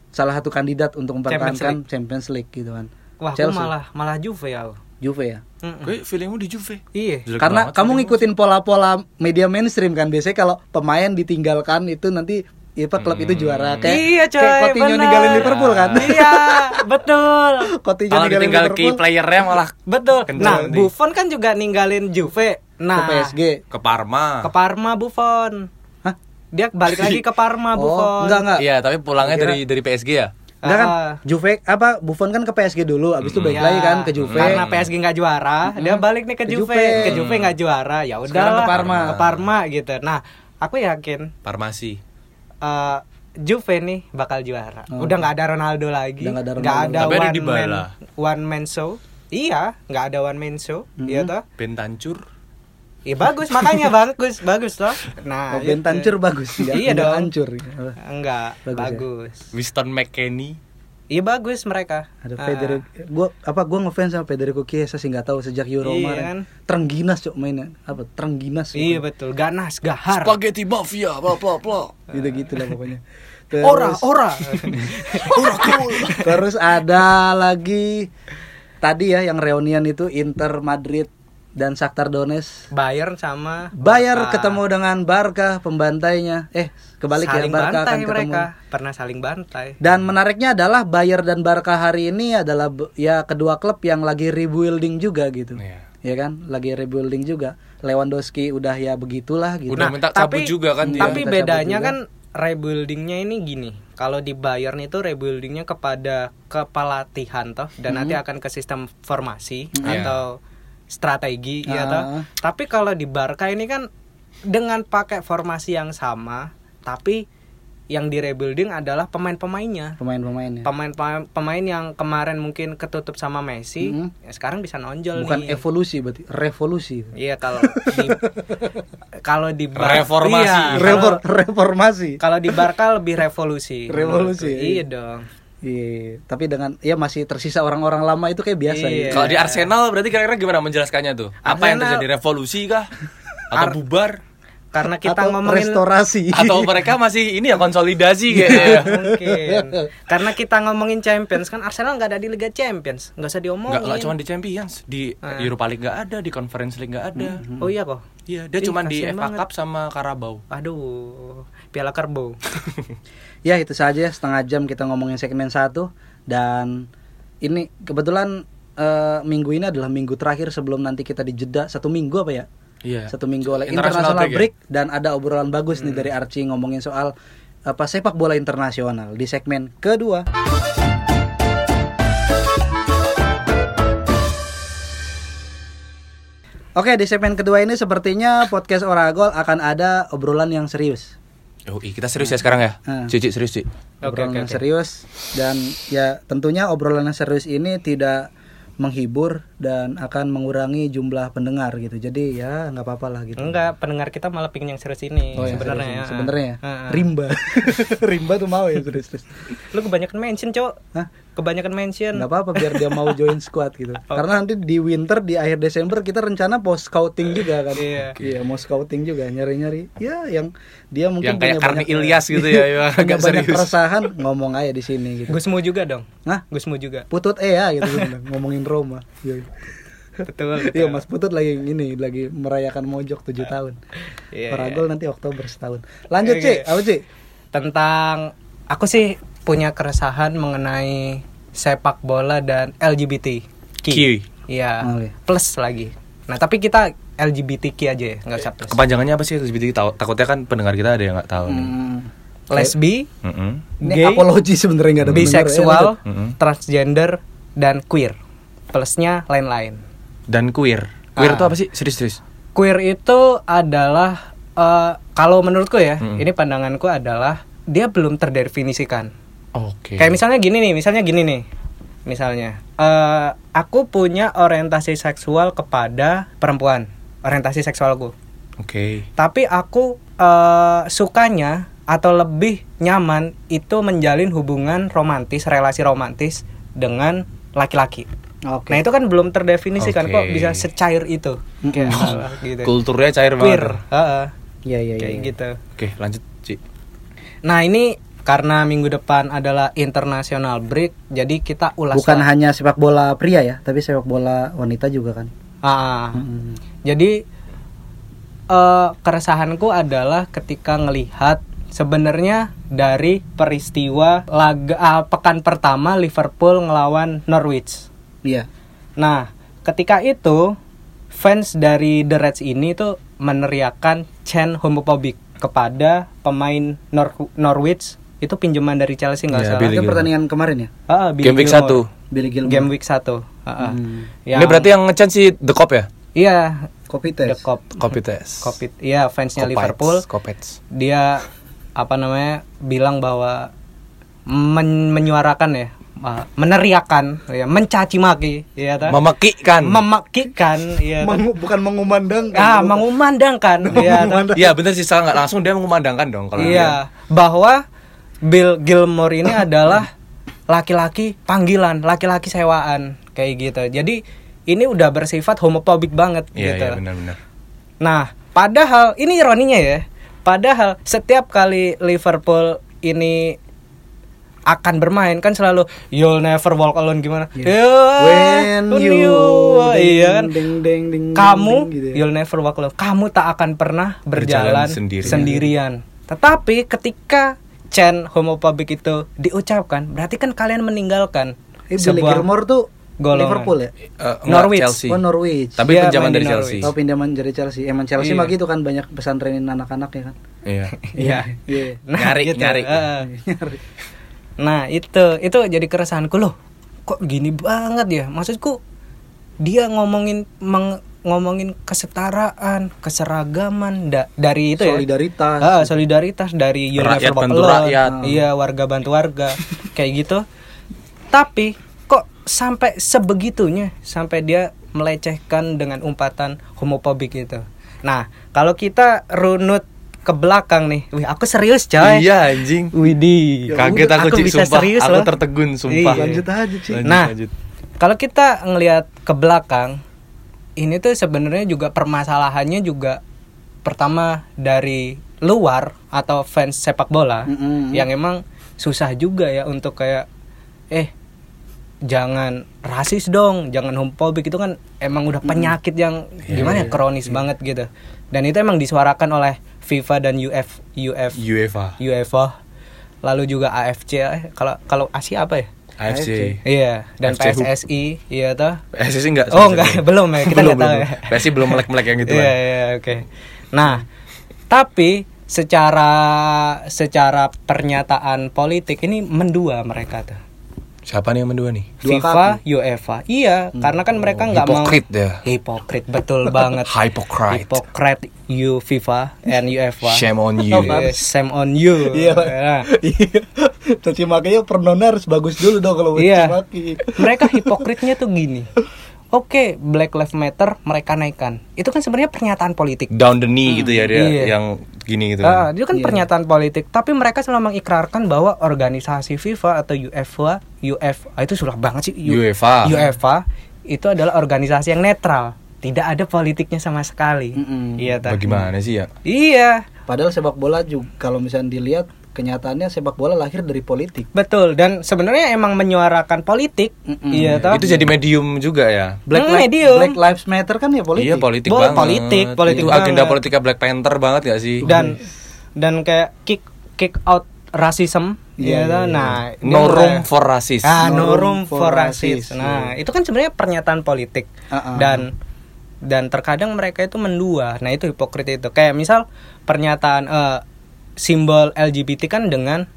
salah satu kandidat untuk mempertahankan Champions League, gitu kan. Wah, aku Chelsea. malah malah Juve ya. aku. Juve ya. Mm-mm. Gue feelingmu di Juve. Iya. Jelek Karena banget kamu ngikutin pola-pola media mainstream kan biasanya kalau pemain ditinggalkan itu nanti ya apa klub itu juara kayak iya coy, kayak Coutinho bener. ninggalin Liverpool kan. iya, betul. Coutinho Kalau ninggalin ditinggal key Liverpool playernya malah Betul. Nah, nanti. Buffon kan juga ninggalin Juve. ke Nah, PSG. ke Parma. ke Parma Buffon. Hah? Dia balik lagi ke Parma Oh, Buffon. enggak enggak. Iya, tapi pulangnya Kira- dari dari PSG ya. Enggak kan Ah. Juve apa Buffon kan ke PSG dulu habis itu balik Iya. lagi kan ke Juve. Karena PSG nggak juara, dia balik nih ke, Ke Juve. Juve. Ke Juve nggak juara, ya udah ke Parma. Ke Parma gitu. Nah, aku yakin Farmasi. Eh, Juve nih bakal juara. Oh. Udah nggak ada Ronaldo lagi, Udah nggak ada Ronaldo. ada Tapi ada one Dybala. man one man show. Iya, nggak ada one man show, Mhm. iya toh? Bentancur. Iya bagus, makanya bagus, bagus toh. Nah, Oh, Ben itu. hancur bagus enggak? Iya enggak dong. hancur. Enggak, Bagus ya? bagus. Winston McKennie. Iya bagus mereka. Ada Ah. Federico gua apa gua ngefans sama Federico Chiesa sih nggak tahu sejak Euro Iya kemarin. kan? Terengginas cok mainnya. Apa? Terengginas. Iya betul, ganas, gahar. Spaghetti mafia, bla bla bla. Gitu-gitu lah pokoknya. Terus, Ora, ora. terus ada lagi tadi ya yang reunian itu Inter Madrid dan Shakhtar Donetsk. Bayern sama Bayar Barca. ketemu dengan Barca pembantainya. Eh, kebalik saling ya Barca bantai akan ketemu. mereka. Pernah saling bantai. Dan menariknya adalah Bayer dan Barca hari ini adalah ya kedua klub yang lagi rebuilding juga gitu. Iya. Ya kan? Lagi rebuilding juga. Lewandowski udah ya begitulah gitu. Udah minta cabut juga kan dia. Tapi bedanya kan rebuildingnya ini gini. Kalau di Bayern itu rebuildingnya kepada kepelatihan toh dan nanti Hmm. akan ke sistem formasi Iya. atau strategi ya Ah. toh. Tapi kalau di Barca ini kan dengan pakai formasi yang sama tapi yang di rebuilding adalah pemain-pemainnya. Pemain-pemainnya. Pemain pemain yang kemarin mungkin ketutup sama Messi, Mhm. ya sekarang bisa nonjol Bukan nih. evolusi berarti revolusi. Iya kalau di kalau di Bar- Reformasi. Iya, kalau- Revor- reformasi. kalau di Barca lebih revolusi. Revolusi, iya. Iya dong. Iya, tapi dengan ya masih tersisa orang-orang lama itu kayak biasa Iya. gitu. Kalau di Arsenal berarti kira-kira gimana menjelaskannya tuh? Apa yang Arsenal- terjadi revolusi kah? Atau Ar- bubar? Karena kita Atau ngomongin restorasi. Atau mereka masih ini ya konsolidasi kayaknya. mungkin. Karena kita ngomongin Champions kan Arsenal nggak ada di Liga Champions, nggak usah diomongin. enggak cuma di Champions, di Ah. Europa League enggak ada, di Conference League enggak ada. Oh iya kok. Iya, dia cuma di FA banget. Cup sama Carabao. Aduh, Piala Kerbau. Ya itu saja setengah jam kita ngomongin segmen satu dan ini kebetulan eh, minggu ini adalah minggu terakhir sebelum nanti kita dijeda satu minggu apa ya? Iya. Satu minggu oleh international break ya? dan ada obrolan bagus nih dari Archie ngomongin soal apa sepak bola internasional di segmen kedua. Oke di segmen kedua ini sepertinya podcast Oragol akan ada obrolan yang serius. Oh, kita serius ya sekarang ya? Cici serius, Ci. Oke, obrolan oke, yang oke. serius dan ya tentunya obrolan yang serius ini tidak menghibur dan akan mengurangi jumlah pendengar gitu jadi ya nggak apa-apa lah gitu Enggak, pendengar kita malah pingin yang serius ini Oh, yang sebenarnya. serius ya. ini. sebenarnya ya? Ah, ah. rimba rimba tuh mau ya serius serius Lu kebanyakan mention, Cok. Hah? Kebanyakan mention. nggak apa-apa biar dia mau join squad gitu karena nanti di winter di akhir Desember kita rencana post scouting juga kan Iya. iya mau scouting juga nyari-nyari ya yang dia mungkin Yang kayak punya banyak- Ilyas gitu ya, punya agak banyak serius. keresahan ngomong aja di sini gitu Gusmu juga dong. Hah? Gusmu juga. Putut eh ya gitu ngomongin Roma. Iya. Betul. betul. Iya Mas Putut lagi ini lagi merayakan mojok 7 tahun. Iya, Paragol nanti Oktober setahun. Lanjut Oke. Ci, apa Ci? tentang aku sih punya keresahan mengenai sepak bola dan LGBT. Q. Iya. Oke. Plus lagi. Nah, tapi kita LGBTQ aja ya, nggak usah plus. Kepanjangannya apa sih LGBT? Tahu- Takutnya kan pendengar kita ada yang nggak tahu nih. Hmm. Lesbi, Mm-mm. Ini Gay, apologi sebenarnya nggak ada biseksual, pendengar. Mm-mm. transgender, dan queer. Plusnya lain-lain. Dan queer. Queer Ah. itu apa sih? Serius-serius. Queer itu adalah eh, kalau menurutku ya, Mm-mm. ini pandanganku adalah dia belum terdefinisikan. Oke. Kayak misalnya gini nih, misalnya gini nih. Misalnya, eh aku punya orientasi seksual kepada perempuan, orientasi seksualku. Oke. Tapi aku eh sukanya atau lebih nyaman itu menjalin hubungan romantis, relasi romantis dengan laki-laki. Oke. Nah, itu kan belum terdefinisikan Oke. kok bisa secair itu. Malah gitu. Kulturnya cair Queer, banget. heeh, Iya iya kayak iya. gitu. Oke, lanjut, Ci. Nah, ini karena minggu depan adalah international break, jadi kita ulas Bukan hanya sepak bola pria ya, tapi sepak bola wanita juga kan. Ah, Mm-mm. Jadi eh keresahanku adalah ketika ngelihat sebenarnya dari peristiwa laga ah, pekan pertama Liverpool ngelawan Norwich. Iya. Nah, ketika itu fans dari The Reds ini tuh meneriakan chant homophobic kepada pemain Nor- Norwich itu pinjaman dari Chelsea nggak Ya, salah. Billy Itu Gilmore. pertandingan kemarin ya? Ah, Billy Game week Gilmore. 1. Billy Gilmore. Game week 1. Heeh. Hmm. Ini berarti yang ngechan si The Cop ya? Iya, Kopi The tes. Cop. Copy test. Covid. Iya, fansnya Copites, Liverpool. Copites. Dia apa namanya? bilang bahwa men- menyuarakan ya, ah, meneriakan ya, mencaci maki, ya ta? Memakikan. memakikan, ya ta? Mengu- bukan mengumandangkan. Ah, mengumandangkan, ya? Iya bener sih salah nggak langsung dia mengumandangkan dong kalau dia. Iya, bahwa Bill Gilmore ini adalah laki-laki panggilan, laki-laki sewaan kayak gitu. Jadi ini udah bersifat homofobik banget Iya gitu. iya benar-benar. Nah, padahal ini ironinya ya. Padahal setiap kali Liverpool ini akan bermain kan selalu you'll never walk alone gimana? Iya. Yeah. When you, iya kan? ding, ding, ding, kamu ding, gitu ya. you'll never walk alone. Kamu tak akan pernah berjalan, Berjalan sendirian. sendirian. Tetapi ketika Chen homophobic itu diucapkan, berarti kan kalian meninggalkan Eh, Billy Gilmore tuh golongan. Liverpool ya? Enggak, Norwich. Chelsea. Oh Norwich. Tapi Dia pinjaman dari Chelsea. Oh pinjaman dari Chelsea. Emang Chelsea Iya. mah gitu kan banyak pesantrenin anak-anak ya kan. Iya. Iya. Iya. Nyari, nyari. Heeh. Nah itu itu jadi keresahanku loh. Kok gini banget ya? Maksudku dia ngomongin meng- ngomongin kesetaraan, keseragaman da- dari itu ya. Solidaritas. Ah, solidaritas dari You'll Rakyat bantu Alone. rakyat. Iya, warga bantu warga. kayak gitu. Tapi kok sampai sebegitunya sampai dia melecehkan dengan umpatan homofobik itu. Nah, kalau kita runut ke belakang nih. Wih, aku serius, coy. Iya anjing. Widih. Kaget aku, Aku Cik, bisa sumpah. serius aku loh. tertegun sumpah. Iya. Lanjut aja. Lanjut, Nah, lanjut. Kalau kita ngelihat ke belakang, ini tuh sebenarnya juga permasalahannya juga pertama dari luar atau fans sepak bola Mm-mm. yang emang susah juga ya untuk kayak eh jangan rasis dong, jangan homofobik itu kan emang udah penyakit yang gimana ya kronis banget gitu. Dan itu emang disuarakan oleh FIFA dan UF UF UEFA, UEFA lalu juga AFC eh, kalau kalau Asia apa ya? AFC. Iya, dan FC Hub. PSSI, iya toh. PSSI enggak? Oh enggak, belum ya, kita belum, nggak tahu belum. ya. PSSI belum melek-melek yang gitu Iya, kan. iya, oke. Nah, tapi secara secara pernyataan politik ini mendua mereka tuh. Siapa nih yang mendua nih? Dua FIFA, UEFA. Iya, karena kan mereka nggak mau Hipokrit ya. Hipokrit, betul banget. Hypocrite. Hipokrit you FIFA and UEFA. Shame on you. Shame on you. Iya. Nah, Iya. Caci makinya pernona harus bagus dulu dong kalau Iya. maki. mereka hipokritnya tuh gini. Oke, Black Lives Matter mereka naikkan. Itu kan sebenarnya pernyataan politik. Down the knee gitu ya dia Iya. yang gini gitu. Ah, kan. itu kan Iya. pernyataan politik, tapi mereka selalu mengikrarkan bahwa organisasi FIFA atau UEFA, UEFA itu sudah banget sih U- UEFA. UEFA itu adalah organisasi yang netral, tidak ada politiknya sama sekali. Mm-mm. Iya, tak? Bagaimana sih ya? Iya, Padahal sepak bola juga kalau misalnya dilihat kenyataannya sepak bola lahir dari politik. betul. Dan sebenarnya emang menyuarakan politik. Mm-mm. Iya, toh? Itu jadi medium juga ya. Black, Hmm, Li- medium. Black Lives Matter kan ya politik. Iya politik Boleh, banget. politik, politik Itu agenda politika Black Panther banget gak sih? dan dan kayak kick kick out rasism Iya, ya toh? iya, iya. nah ini no room for racist. Ah, no No room room for for racist. racist, Nah, itu kan sebenarnya pernyataan politik. Ah. Dan dan terkadang mereka itu mendua. Nah, itu hipokrit itu. Kayak misal pernyataan eh, simbol LGBT kan dengan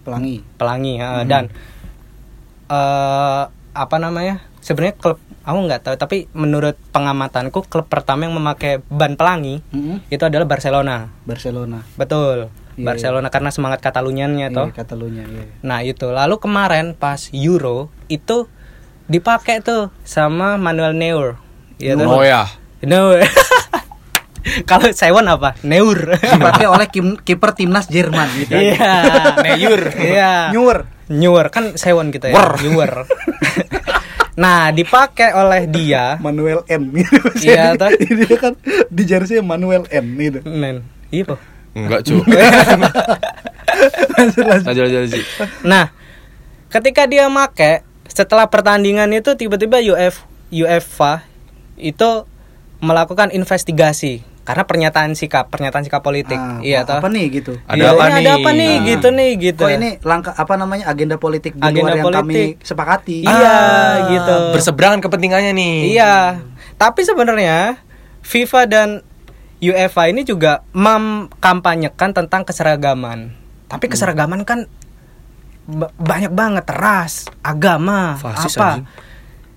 Pelangi. pelangi ya, dan eh apa namanya? Sebenarnya klub aku nggak tahu, tapi menurut pengamatanku klub pertama yang memakai ban pelangi Mm-mm. itu adalah Barcelona. Barcelona. Betul. Iya, Barcelona karena semangat Kataluniannya toh. Iya, Catalunya, iya. Nah itu lalu kemarin pas Euro itu dipakai tuh sama Manuel Neuer. Iya tuh. Oh ya. Neuer. Kalau Sewon apa? Neuer. Dipakai oleh kim- kiper timnas Jerman gitu. Iya. Neuer. Iya. Newer. Neuer kan Sewon kita ya. Neuer. nah dipakai oleh dia. Manuel N gitu. Iya, toh. Dia kan di jersey Manuel N gitu. Men, iya po. Enggak, cu. Lanjut, lanjut. lanjut lanjut lanjut. Nah, ketika dia make setelah pertandingan itu tiba-tiba UF UEFA itu melakukan investigasi karena pernyataan sikap, pernyataan sikap politik. Ah, iya apa, toh. apa nih gitu. Ada Iya, apa ini nih? Ada apa nih Ah. gitu nih gitu. Kok ini langkah apa namanya agenda politik di Agenda luar yang politik. kami sepakati. Iya, gitu. Berseberangan kepentingannya nih. Iya. Tapi sebenarnya FIFA dan UEFA ini juga mengkampanyekan tentang keseragaman. Tapi Hmm. keseragaman kan ba- banyak banget ras, agama, Fasis, apa. anjing.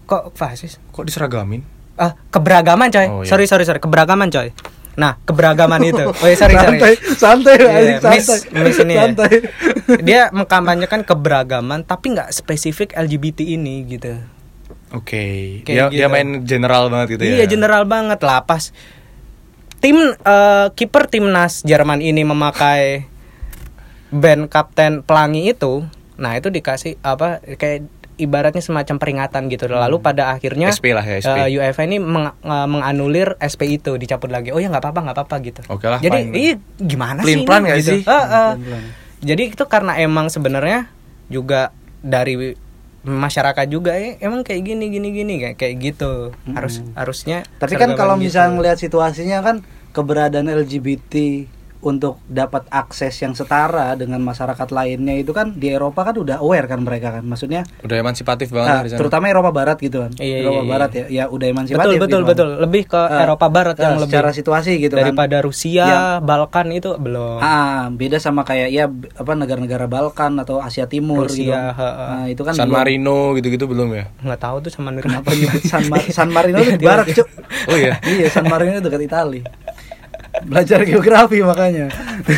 Kok fasis? Kok diseragamin? Ah, keberagaman coy. Oh, iya. Sorry sorry sorry, keberagaman coy. Nah, keberagaman itu. Oh, iya, sorry sorry. santai, santai, Iya, anjing, miss, santai. miss ini ya. santai. Dia mengkampanyekan keberagaman tapi nggak spesifik LGBT ini gitu. Oke. Kayak Dia dia gitu. main general banget gitu ya. Iya general banget lah pas tim eh, kiper timnas Jerman ini memakai band kapten pelangi itu, nah itu dikasih apa kayak ibaratnya semacam peringatan gitu. Lalu pada akhirnya SP lah ya, SP. eh, UEFA ini meng- eh, menganulir SP itu dicabut lagi. Oh ya nggak apa-apa nggak apa-apa gitu. Oke lah, Jadi fine. iya gimana Clean sih? plan ini? Gitu. sih? Eh, eh. Pelan-pelan. Jadi itu karena emang sebenarnya juga dari masyarakat juga eh emang kayak gini gini gini kayak kayak gitu harus harusnya Tapi kan kalau gitu. misalnya ngelihat situasinya kan keberadaan LGBT untuk dapat akses yang setara dengan masyarakat lainnya itu kan di Eropa kan udah aware kan mereka kan maksudnya Udah emansipatif banget nah, di sana. terutama Eropa Barat gitu kan Iya, iya, Eropa iya. Barat ya ya udah betul emansipatif betul gitu kan. betul lebih ke Ah, Eropa Barat yang ah, lebih secara situasi gitu kan daripada Rusia Yang- Balkan itu belum Ah, beda sama kayak ya apa negara-negara Balkan atau Asia Timur gitu. Rusia, ha, ha. Nah, itu kan San belum- Marino gitu-gitu belum ya? nggak tahu tuh sama Kenapa nyebut San, Mar- San Marino itu di barat, Cuk? Oh iya. iya, San Marino itu dekat Itali. Belajar geografi makanya.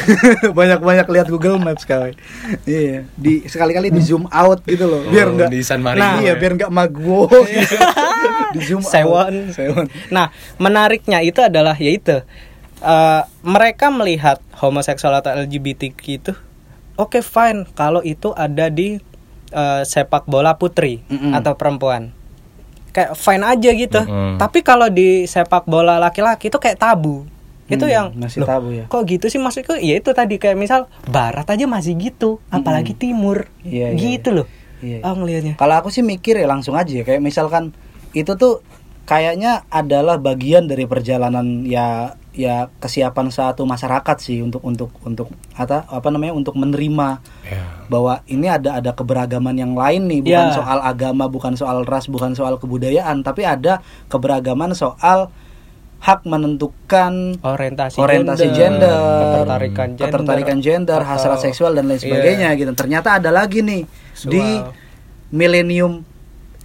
Banyak-banyak lihat Google Maps kali. Iya, di sekali-kali di zoom out gitu loh, biar Oh, enggak di San Marino Nah, iya, ya. biar enggak magwo gitu. di zoom Sewon. out. Sewon. Nah, menariknya itu adalah yaitu eh, mereka melihat homoseksual atau LGBT itu oke fine kalau itu ada di eh, sepak bola putri Mm-mm. atau perempuan. Kayak fine aja gitu. Mm-mm. Tapi kalau di sepak bola laki-laki itu kayak tabu. Itu Hmm, yang masih loh, tabu ya. Kok gitu sih maksudku? Ya itu tadi kayak misal barat aja masih gitu, apalagi timur. Iya, iya, gitu iya. loh. Iya. Oh ngelihatnya. Kalau aku sih mikir ya langsung aja ya. kayak misalkan itu tuh kayaknya adalah bagian dari perjalanan ya ya kesiapan satu masyarakat sih untuk untuk untuk apa apa namanya untuk menerima Ya. bahwa ini ada ada keberagaman yang lain nih bukan Ya. soal agama bukan soal ras bukan soal kebudayaan tapi ada keberagaman soal hak menentukan orientasi, orientasi gender, ketertarikan gender, ketertarikan gender, atau- hasrat seksual dan lain Iya. sebagainya gitu. Ternyata ada lagi nih di Seksual. milenium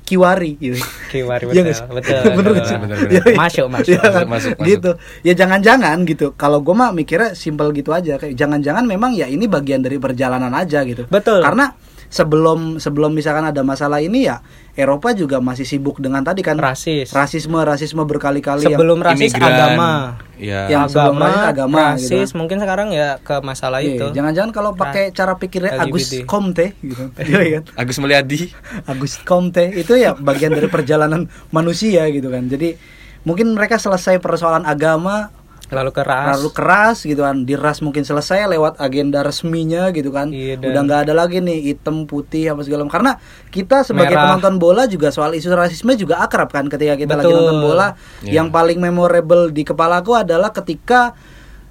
kiwari gitu. Kiwari Iya betul, sih? betul, Bener betul. Bener, bener. Iya. Masuk, masuk, kan? masuk, masuk, masuk. Gitu. Ya jangan-jangan gitu. Kalau gue mah mikirnya simpel gitu aja. Kayak jangan-jangan memang ya ini bagian dari perjalanan aja gitu. Betul. Karena sebelum sebelum misalkan ada masalah ini ya Eropa juga masih sibuk dengan tadi kan Rasis. rasisme rasisme berkali-kali yang- Sebelum rasis Imigran. agama. Iya. Yang sebelum agama, rasis agama, gitu rasis mungkin sekarang ya ke masalah Iya, itu. Jangan-jangan kalau pakai cara pikirnya Agus LGBT. Comte gitu. Iya kan? Agus Mulyadi. Agus Comte itu ya bagian dari perjalanan manusia gitu kan. Jadi mungkin mereka selesai persoalan agama Lalu ke ras. terlalu keras gitu kan. Di ras mungkin selesai lewat agenda resminya gitu kan. Iya, dan- Udah nggak ada lagi nih hitam putih apa segala macam. Karena kita sebagai Merah. penonton bola juga soal isu rasisme juga akrab kan ketika kita lagi Betul. nonton bola. Iya. Yang paling memorable di kepalaku adalah ketika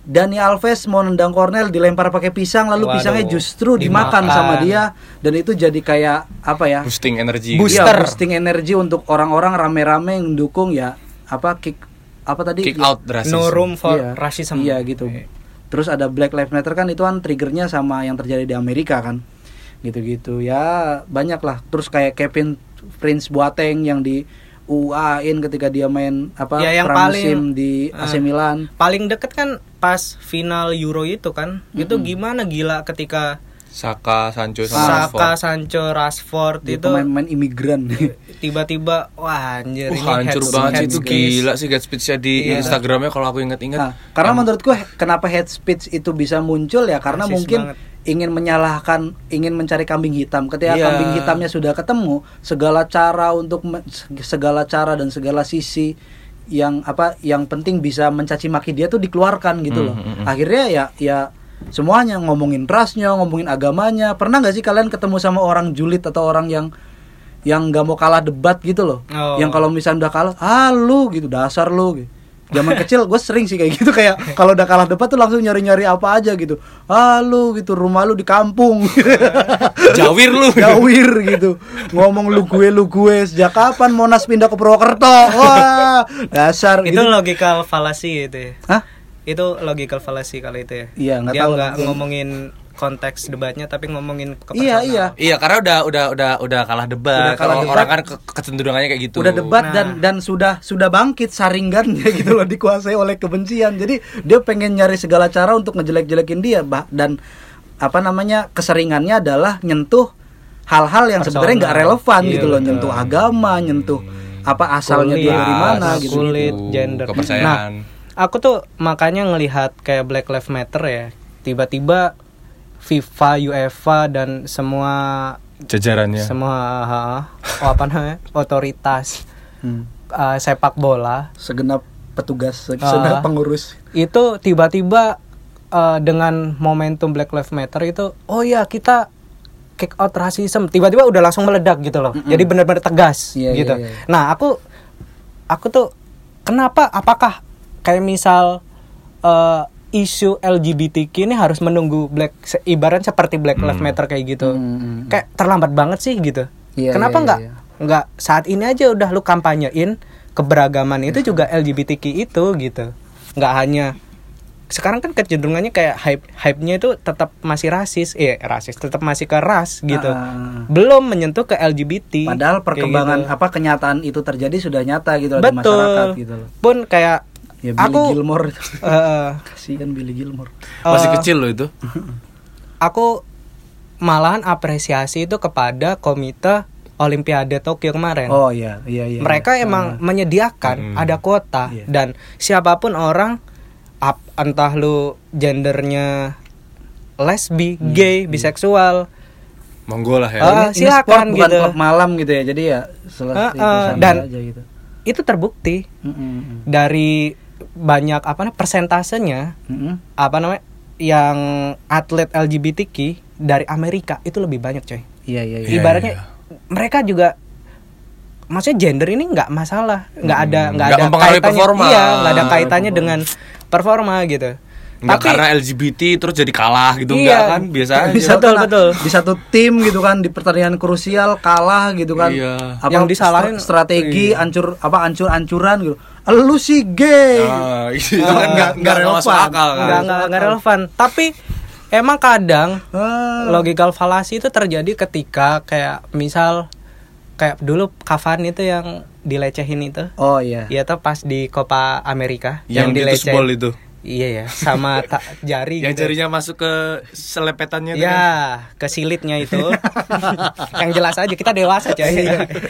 Dani Alves mau nendang Cornell dilempar pakai pisang lalu Waduh. pisangnya justru dimakan, Dimakan. sama dia dan itu jadi kayak apa ya? Boosting energi. Iya, Booster. boosting energi untuk orang-orang rame-rame yang mendukung ya apa kick apa tadi Kick Ya, out racism. No room for iya, racism. Iya gitu. Terus ada Black Lives Matter kan itu kan triggernya sama yang terjadi di Amerika kan. Gitu-gitu ya banyak lah. Terus kayak Kevin Prince Boateng yang di UAin ketika dia main apa Ya, yang pramusim paling- di AC Ah. Milan. Paling deket kan pas final Euro itu kan. Itu gimana gila ketika Saka, Sancho, sama Saka, Rashford. Sancho, Rashford Dia itu pemain-pemain imigran. tiba-tiba wah anjir Uh, ini hancur head- banget sih head itu gila sih head speech-nya di Iya. Instagramnya kalau aku inget-inget. Nah, karena Yang- menurutku kenapa head speech itu bisa muncul ya karena Rasis mungkin banget. ingin menyalahkan, ingin mencari kambing hitam. Ketika Iya. kambing hitamnya sudah ketemu, segala cara untuk segala cara dan segala sisi yang apa yang penting bisa mencaci maki dia tuh dikeluarkan gitu Hmm, loh. hmm, hmm. Akhirnya ya ya semuanya ngomongin rasnya, ngomongin agamanya. Pernah nggak sih kalian ketemu sama orang julid atau orang yang yang nggak mau kalah debat gitu loh? Oh. Yang kalau misalnya udah kalah, ah lu gitu dasar lu gitu. Zaman kecil gue sering sih kayak gitu kayak kalau udah kalah debat tuh langsung nyari-nyari apa aja gitu. Ah lu gitu rumah lu di kampung. Jawir lu. Jawir gitu. Ngomong lu gue lu gue sejak kapan Monas pindah ke Purwokerto? Wah, dasar itu gitu. logical fallacy itu ya. Hah? Itu logical fallacy kalau itu ya. Iya, nggak Dia tahu nggak ngomongin konteks debatnya tapi ngomongin ke Iya, personal. iya. Iya, karena udah udah udah udah kalah debat. Udah kalah Kalau debat. orang kan ke- kecenderungannya kayak gitu. Udah debat Nah. dan dan sudah sudah bangkit saringannya gitu loh dikuasai oleh kebencian. Jadi dia pengen nyari segala cara untuk ngejelek-jelekin dia bah dan apa namanya keseringannya adalah nyentuh hal-hal yang sebenarnya nggak relevan Iya, gitu loh, betul. nyentuh agama, nyentuh apa asalnya dia Kulit, dari mana gitu. kulit, Suku, gender. kepercayaan. Nah, aku tuh makanya ngelihat kayak Black Lives Matter ya. Tiba-tiba FIFA, UEFA dan semua Jajarannya. semua ha, oh, apa namanya? otoritas Hmm. uh, sepak bola Segenap petugas, segenap pengurus. itu tiba-tiba uh, dengan momentum Black Lives Matter itu oh ya kita kick out rasisme tiba-tiba udah langsung meledak gitu loh jadi benar-benar tegas Iya, gitu iya, iya. nah aku aku tuh kenapa apakah kayak misal eh, isu LGBTQ ini harus menunggu black se- ibarat seperti Black Lives Matter kayak gitu Hmm. kayak terlambat banget sih gitu Iya, kenapa iya, nggak iya. nggak saat ini aja udah lu kampanyein keberagaman itu juga LGBTQ itu gitu nggak hanya sekarang kan kecenderungannya kayak hype hype-nya itu tetap masih rasis eh rasis tetap masih ke ras gitu Ah. belum menyentuh ke LGBT Padahal perkembangan gitu. apa kenyataan itu terjadi sudah nyata gitu loh di betul masyarakat gitu loh. pun kayak Ya Billy aku Gilmore eh, kasihan Billy Gilmore. Masih eh, kecil loh itu. aku malahan apresiasi itu kepada komite Olimpiade Tokyo kemarin Oh iya, iya iya. mereka iya. emang menyediakan Hmm. ada kuota Iya. dan siapa pun orang ap- entah lu gendernya lesbi, Hmm. gay, biseksual, Monggo lah ya. Ah, Ini- ini silakan sport bukan gitu. klub malam gitu ya. Jadi ya selesai itu ah, santai dan- aja gitu. itu terbukti Mm-mm. dari banyak apa namanya persentasenya Mm-mm. apa namanya yang atlet LGBTQ dari Amerika itu lebih banyak coy. Iya iya iya. Iya, Ibaratnya iya. mereka juga maksudnya gender ini nggak masalah, nggak ada Hmm, nggak nggak ada kaitannya, performa. iya nggak ada kaitannya dengan performa gitu. Nggak karena LGBT terus jadi kalah gitu Iya. enggak kan biasa aja. Di satu, Betul, betul. di satu tim gitu kan di pertandingan krusial kalah gitu kan. Iya. Apa, Yang disalahin- stra- strategi ancur apa ancur-ancuran gitu. Lu sih gay. Ah, itu Ah, kan nggak nggak nggak relevan. akal kan. nggak nggak nggak relevan. Tapi emang kadang Ah. logical fallacy itu terjadi ketika kayak misal kayak dulu Cavani itu yang dilecehin itu. Oh iya. Iya tuh pas di Copa Amerika Yang ditusbol dilecehin. itu. Iya ya, sama ta- jari Yang gitu. jarinya masuk ke selepetannya itu kan. Ya, ke silitnya itu. yang jelas aja kita dewasa coy.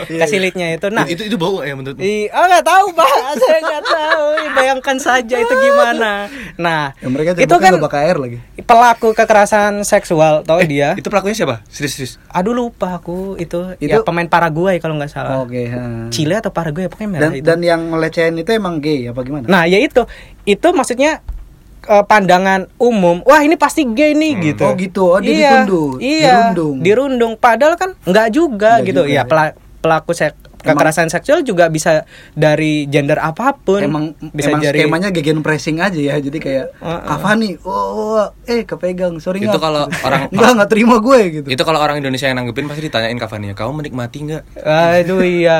ke silitnya itu. Nah, itu itu bau ya menurut i, oh nggak tahu pak, saya nggak tahu. Bayangkan saja itu gimana. Nah, Ya, mereka itu kan air lagi. pelaku kekerasan seksual, tau dia. Itu pelakunya siapa? Serius serius. Aduh lupa aku itu, Itu- ya pemain Paraguay kalau nggak salah. Oke. ha. Chile atau Paraguay pokoknya merah Dan itu. dan yang ngelecehin itu emang gay apa gimana? Nah, ya itu. Itu maksudnya eh, pandangan umum. Wah, ini pasti gay nih gitu. Oh, gitu. Oh, dia iya, ditunduk, Iya, dirundung. dirundung. Padahal kan nggak juga Nggak gitu. juga, ya ya. pela- pelaku sek- kekerasan seksual juga bisa dari gender apa pun. emang bisa emang dari skemanya gegen pressing aja ya. Jadi kayak Heeh. Cavani, oh, oh, eh kepegang, sorry Itu nggak? kalau orang- nggak nggak terima gue gitu. Itu kalau orang Indonesia yang nanggepin pasti ditanyain Cavani, "Kamu menikmati nggak?" Aduh iya.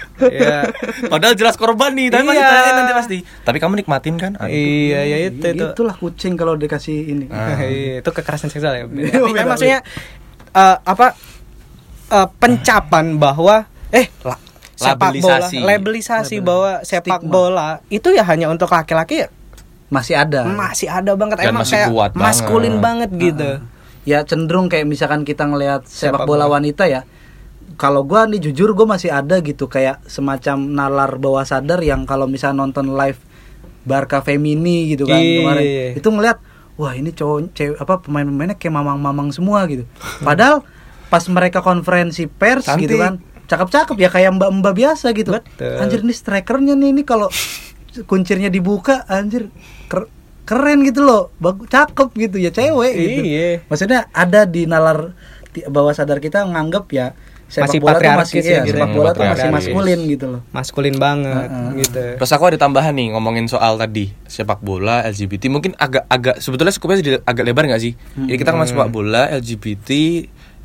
ya. Padahal jelas korban nih, tapi masih Iya. ditanyain nanti pasti. Tapi kamu nikmatin kan? Aduh. Iya, ya itu itu. Itulah kucing kalau dikasih ini. Iya, itu kekerasan seksual ya. Iya, Tapi maksudnya eh, apa eh, pencapan bahwa eh la- sepak bola, Labelisasi. labelisasi bahwa sepak bola itu ya hanya untuk laki-laki ya Masih ada. masih ada banget Dan emang masih kayak kuat maskulin banget. banget gitu. Ya cenderung kayak misalkan kita ngelihat sepak, Sepak bola, bola. wanita ya. Kalau gua nih jujur gue masih ada gitu kayak semacam nalar bawah sadar yang kalau misal nonton live Barca Femini gitu kan Iya. kemarin itu ngelihat wah ini cowok cewek apa pemain-pemainnya kayak mamang-mamang semua gitu. Padahal pas mereka konferensi pers Cantik. gitu kan cakep-cakep ya kayak mbak-mbak biasa gitu. Betul. Anjir ini strikernya nih ini kalau kuncirnya dibuka anjir ker- keren gitu loh. Bagus cakep gitu ya cewek gitu. Iya. Maksudnya ada di nalar di bawah sadar kita nganggap ya sepak Masih bola tuh patriarkis masih ya iya, gitu. sepak bola tuh masih maskulin gitu loh. Maskulin banget Heeh. gitu. Terus aku ada tambahan nih ngomongin soal tadi sepak bola LGBT mungkin agak agak sebetulnya skupnya agak lebar nggak sih? Jadi kita ngomongin sepak bola LGBT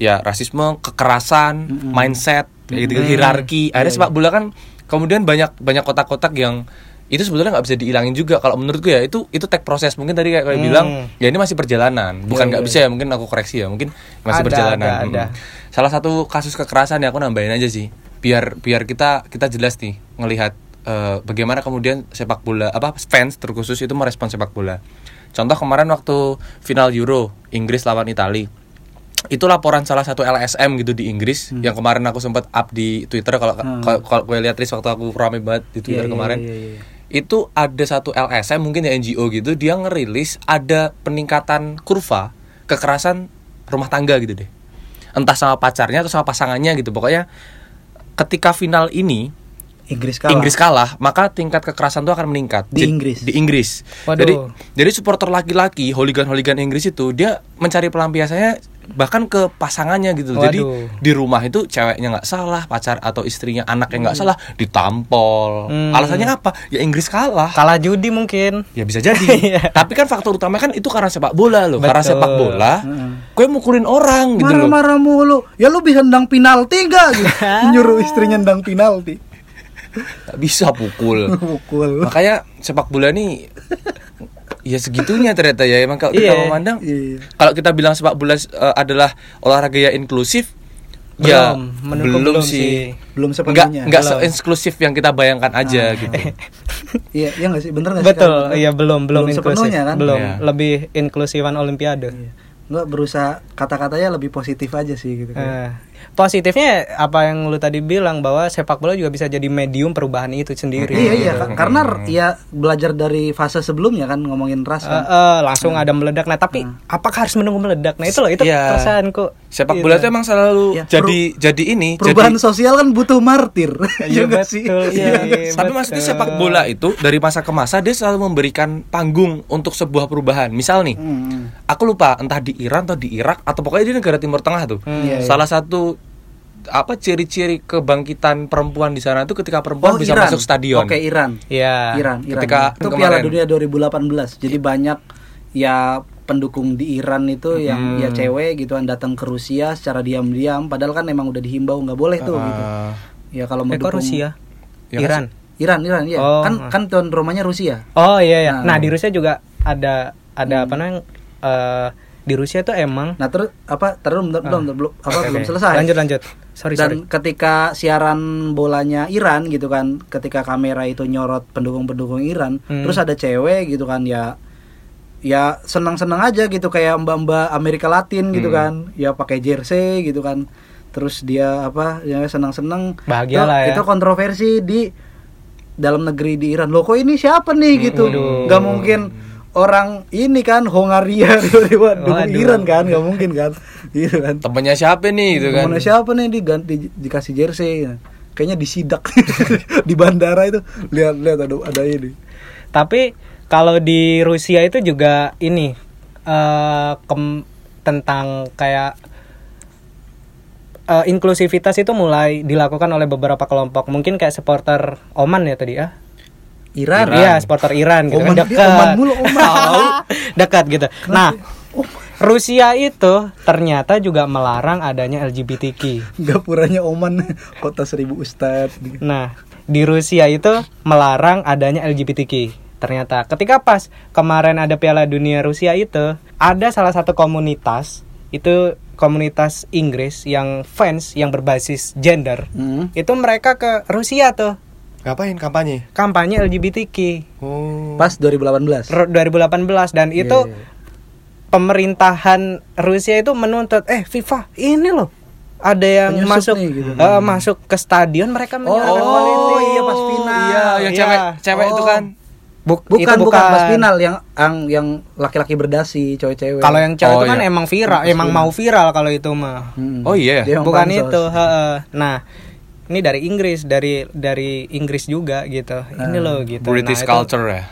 ya rasisme kekerasan mindset kayak gitu hierarki. Akhirnya sepak bola kan kemudian banyak banyak kotak-kotak yang itu sebetulnya nggak bisa dihilangin juga. Kalau menurutku ya itu itu tag proses. Mungkin tadi kayak kayak bilang ya ini masih perjalanan. Bukan nggak bisa ya mungkin aku koreksi ya mungkin masih Ada, perjalanan. ada, ada. Mm. salah satu kasus kekerasan ya aku nambahin aja sih. Biar biar kita kita jelas nih ngelihat eh, bagaimana kemudian sepak bola apa fans terkhusus itu merespon sepak bola. Contoh kemarin waktu final Euro Inggris lawan Italia itu laporan salah satu LSM gitu di Inggris yang kemarin aku sempat up di Twitter kalau kalau kalau gue lihat Riz, waktu aku rame banget di Twitter Iya, iya, kemarin. iya, iya. itu ada satu LSM mungkin ya NGO gitu dia ngerilis ada peningkatan kurva kekerasan rumah tangga gitu deh. Entah sama pacarnya atau sama pasangannya gitu. Pokoknya ketika final ini Inggris kalah. Inggris kalah, maka tingkat kekerasan itu akan meningkat Di Jadi- Inggris? Di Inggris. Waduh. Jadi jadi supporter laki-laki, hooligan-hooligan Inggris itu dia mencari pelampiasannya bahkan ke pasangannya gitu. Jadi Waduh. di rumah itu ceweknya nggak salah, pacar atau istrinya anaknya nggak salah ditampol. Hmm. Alasannya apa? Ya Inggris kalah. Kalah judi mungkin. Ya bisa jadi. Iya. Tapi kan faktor utama kan itu karena sepak bola loh. Karena Betul. sepak bola, gue mukulin orang gitu loh. Marah-marah mulu. Ya lu bisa nendang penalti gak? Gitu. Nyuruh istrinya nendang penalti. Nggak bisa pukul. Pukul. Makanya sepak bola nih ya segitunya ternyata ya emang kalau kita Iya. memandang Iya. kalau kita bilang sepak bola eh, adalah olahraga yang inklusif ya Belum, menurutku belum sih. Belum nggak sepenuhnya. nggak Belum. se-inklusif yang kita bayangkan aja gitu Iya, iya nggak sih? Bener nggak sih? Betul, iya belum belum, inklusif. sepenuhnya kan? Belum, Iya. lebih inklusifan olimpiade. Iya. Nggak berusaha kata-katanya lebih positif aja sih gitu. kan. Eh, positifnya apa yang lu tadi bilang bahwa sepak bola juga bisa jadi medium perubahan itu sendiri. Iya iya Kak. karena ya belajar dari fase sebelumnya kan ngomongin ras Eh, kan. langsung ada meledak. Nah, tapi apakah harus menunggu meledak? Nah, itu loh, itu Iya. perasaanku. sepak Iya. bola itu emang selalu Ya, jadi jadi ini Perubahan jadi sosial kan butuh martir. Iya, sih? Iya, iya. tapi betul. maksudnya sepak bola itu dari masa ke masa dia selalu memberikan panggung untuk sebuah perubahan. Misal nih, Hmm. aku lupa entah di Iran atau di Irak atau pokoknya di negara Timur Tengah tuh. Iya, iya. Salah satu apa ciri-ciri kebangkitan perempuan di sana itu ketika perempuan Oh, bisa Iran. masuk stadion. Oke, Iran. Iya. Iran, Iran. Ketika itu kemarin. Piala Dunia 2018. Jadi banyak ya pendukung di Iran itu yang Hmm. ya cewek gitu kan datang ke Rusia secara diam-diam padahal kan emang udah dihimbau nggak boleh tuh gitu. Ah, Ya kalau Eh, mendukung Rusia? Ya kan, Iran. Iran, Iran ya. Oh. Kan kan tuan rumahnya Rusia. Oh iya ya. Nah. Nah, di Rusia juga ada ada apa namanya? eh, di Rusia tuh emang Nah, terus apa? Terus belum belum belum apa Oke, belum selesai. Lanjut lanjut. Sorry Dan sorry. ketika siaran bolanya Iran gitu kan, ketika kamera itu nyorot pendukung-pendukung Iran, Hmm. terus ada cewek gitu kan ya ya senang-senang aja gitu kayak mbak-mbak Amerika Latin gitu Hmm. kan, ya pakai jersey gitu kan. Terus dia apa ya senang-senang Bahagia Itu- lah ya. Itu kontroversi di dalam negeri di Iran. Loh kok ini siapa nih gitu? waduh. Gak mungkin orang ini kan Hongaria tiba-tiba dukung. Iran kan, gak mungkin kan. Gitu kan. temennya siapa nih gitu kan? Ke mana siapa nih diganti dikasih jersey kayaknya disidak di bandara itu lihat lihat ada ada ini Tapi kalau di Rusia itu juga ini eh kem- tentang kayak eh, inklusivitas itu mulai dilakukan oleh beberapa kelompok. Mungkin kayak supporter Oman ya tadi ya. Iran, Iya, supporter Iran gitu Oman, kan dekat. Oman mulu, Oman. dekat gitu. Nah, Rusia itu ternyata juga melarang adanya LGBTQ. gapuranya Oman kota seribu ustadz Nah, di Rusia itu melarang adanya LGBTQ. Ternyata ketika pas kemarin ada Piala Dunia Rusia itu, ada salah satu komunitas itu komunitas Inggris yang fans yang berbasis gender. Hmm. Itu mereka ke Rusia tuh Ngapain kampanye? kampanye LGBTQ Oh. pas 2018 R- 2018 dan itu Iya, iya. pemerintahan Rusia itu menuntut eh FIFA ini loh ada yang Penyusup masuk nih, gitu. eh, masuk ke stadion mereka menyuarakan oh, politik. iya, pas final. Iya, yang Iya. cewek cewek itu Oh. kan. Buk- bukan, itu bukan pas final yang yang yang laki-laki berdasi cewek-cewek Kalau yang cewek Oh, itu kan iya. emang viral, emang mau viral kalau itu mah. Hmm. Oh iya. Dia yang Bukan pansos. itu, heeh. Nah, ini dari Inggris, dari dari Inggris juga gitu. Ini loh gitu. British Nah, itu- culture ya.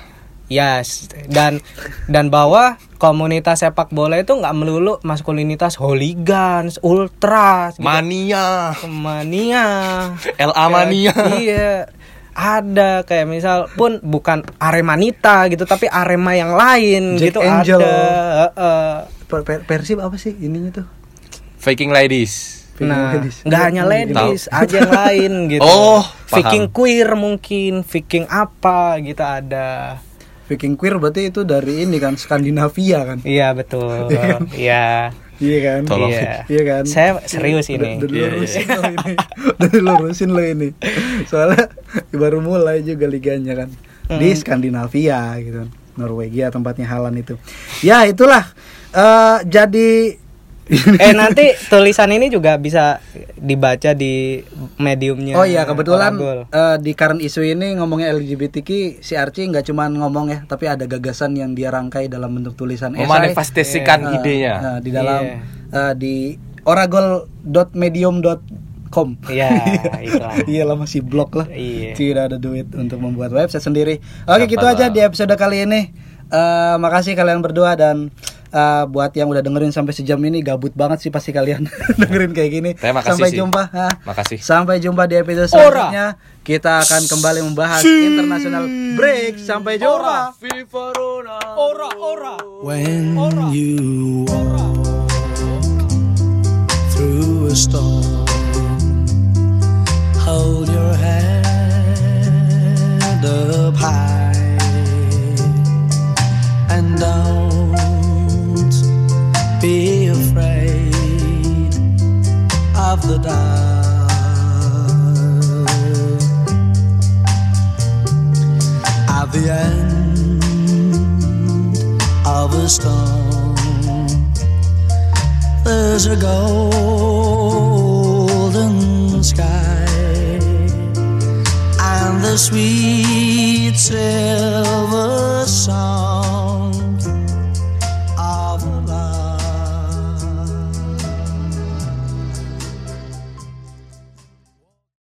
Yes, dan dan bahwa komunitas sepak bola itu nggak melulu maskulinitas hooligans, ultras, gitu. Mania. mania, LA mania. iya, ada kayak misal pun bukan Aremanita gitu, tapi Arema yang lain Jack gitu Angel. ada. per- Persib apa sih ininya tuh Faking ladies. Nah, nggak hanya ladies, aja yang lain gitu. Oh, Viking paham. queer mungkin, Viking apa gitu ada. Viking queer berarti itu dari ini kan Skandinavia kan Iya betul. Iya. iya kan Tolong. Iya. iya kan Saya serius ini. Udah Iya, dilurusin lo ini Udah dilurusin lo ini Soalnya baru mulai juga liganya kan Di Hmm. Skandinavia gitu Norwegia tempatnya Halan itu Ya itulah eh Jadi eh nanti tulisan ini juga bisa dibaca di mediumnya. Oh iya kebetulan Oragol. eh, di current isu ini ngomongnya LGBTQ si Archie nggak cuma ngomong ya tapi ada gagasan yang dia rangkai dalam bentuk tulisan esai Memanifestasikan Eh, idenya. nah, di dalam Iya. eh, di oragol.medium.com com. Iya, itulah. Iyalah masih blog lah. Iya. Tidak ada duit untuk membuat website sendiri. Oke, Siapa gitu aja di episode kali ini. Eh, makasih kalian berdua dan eh, buat yang udah dengerin sampai sejam ini gabut banget sih pasti kalian dengerin kayak gini. Sampai sih. jumpa. Hah. Makasih. Sampai jumpa di episode Ora. selanjutnya. Kita akan kembali membahas international break. Sampai jumpa. Ora, ora. When you walk through a storm, hold your head up high and don't of the dark. At the end of a storm. There's a golden sky and the sweet silver song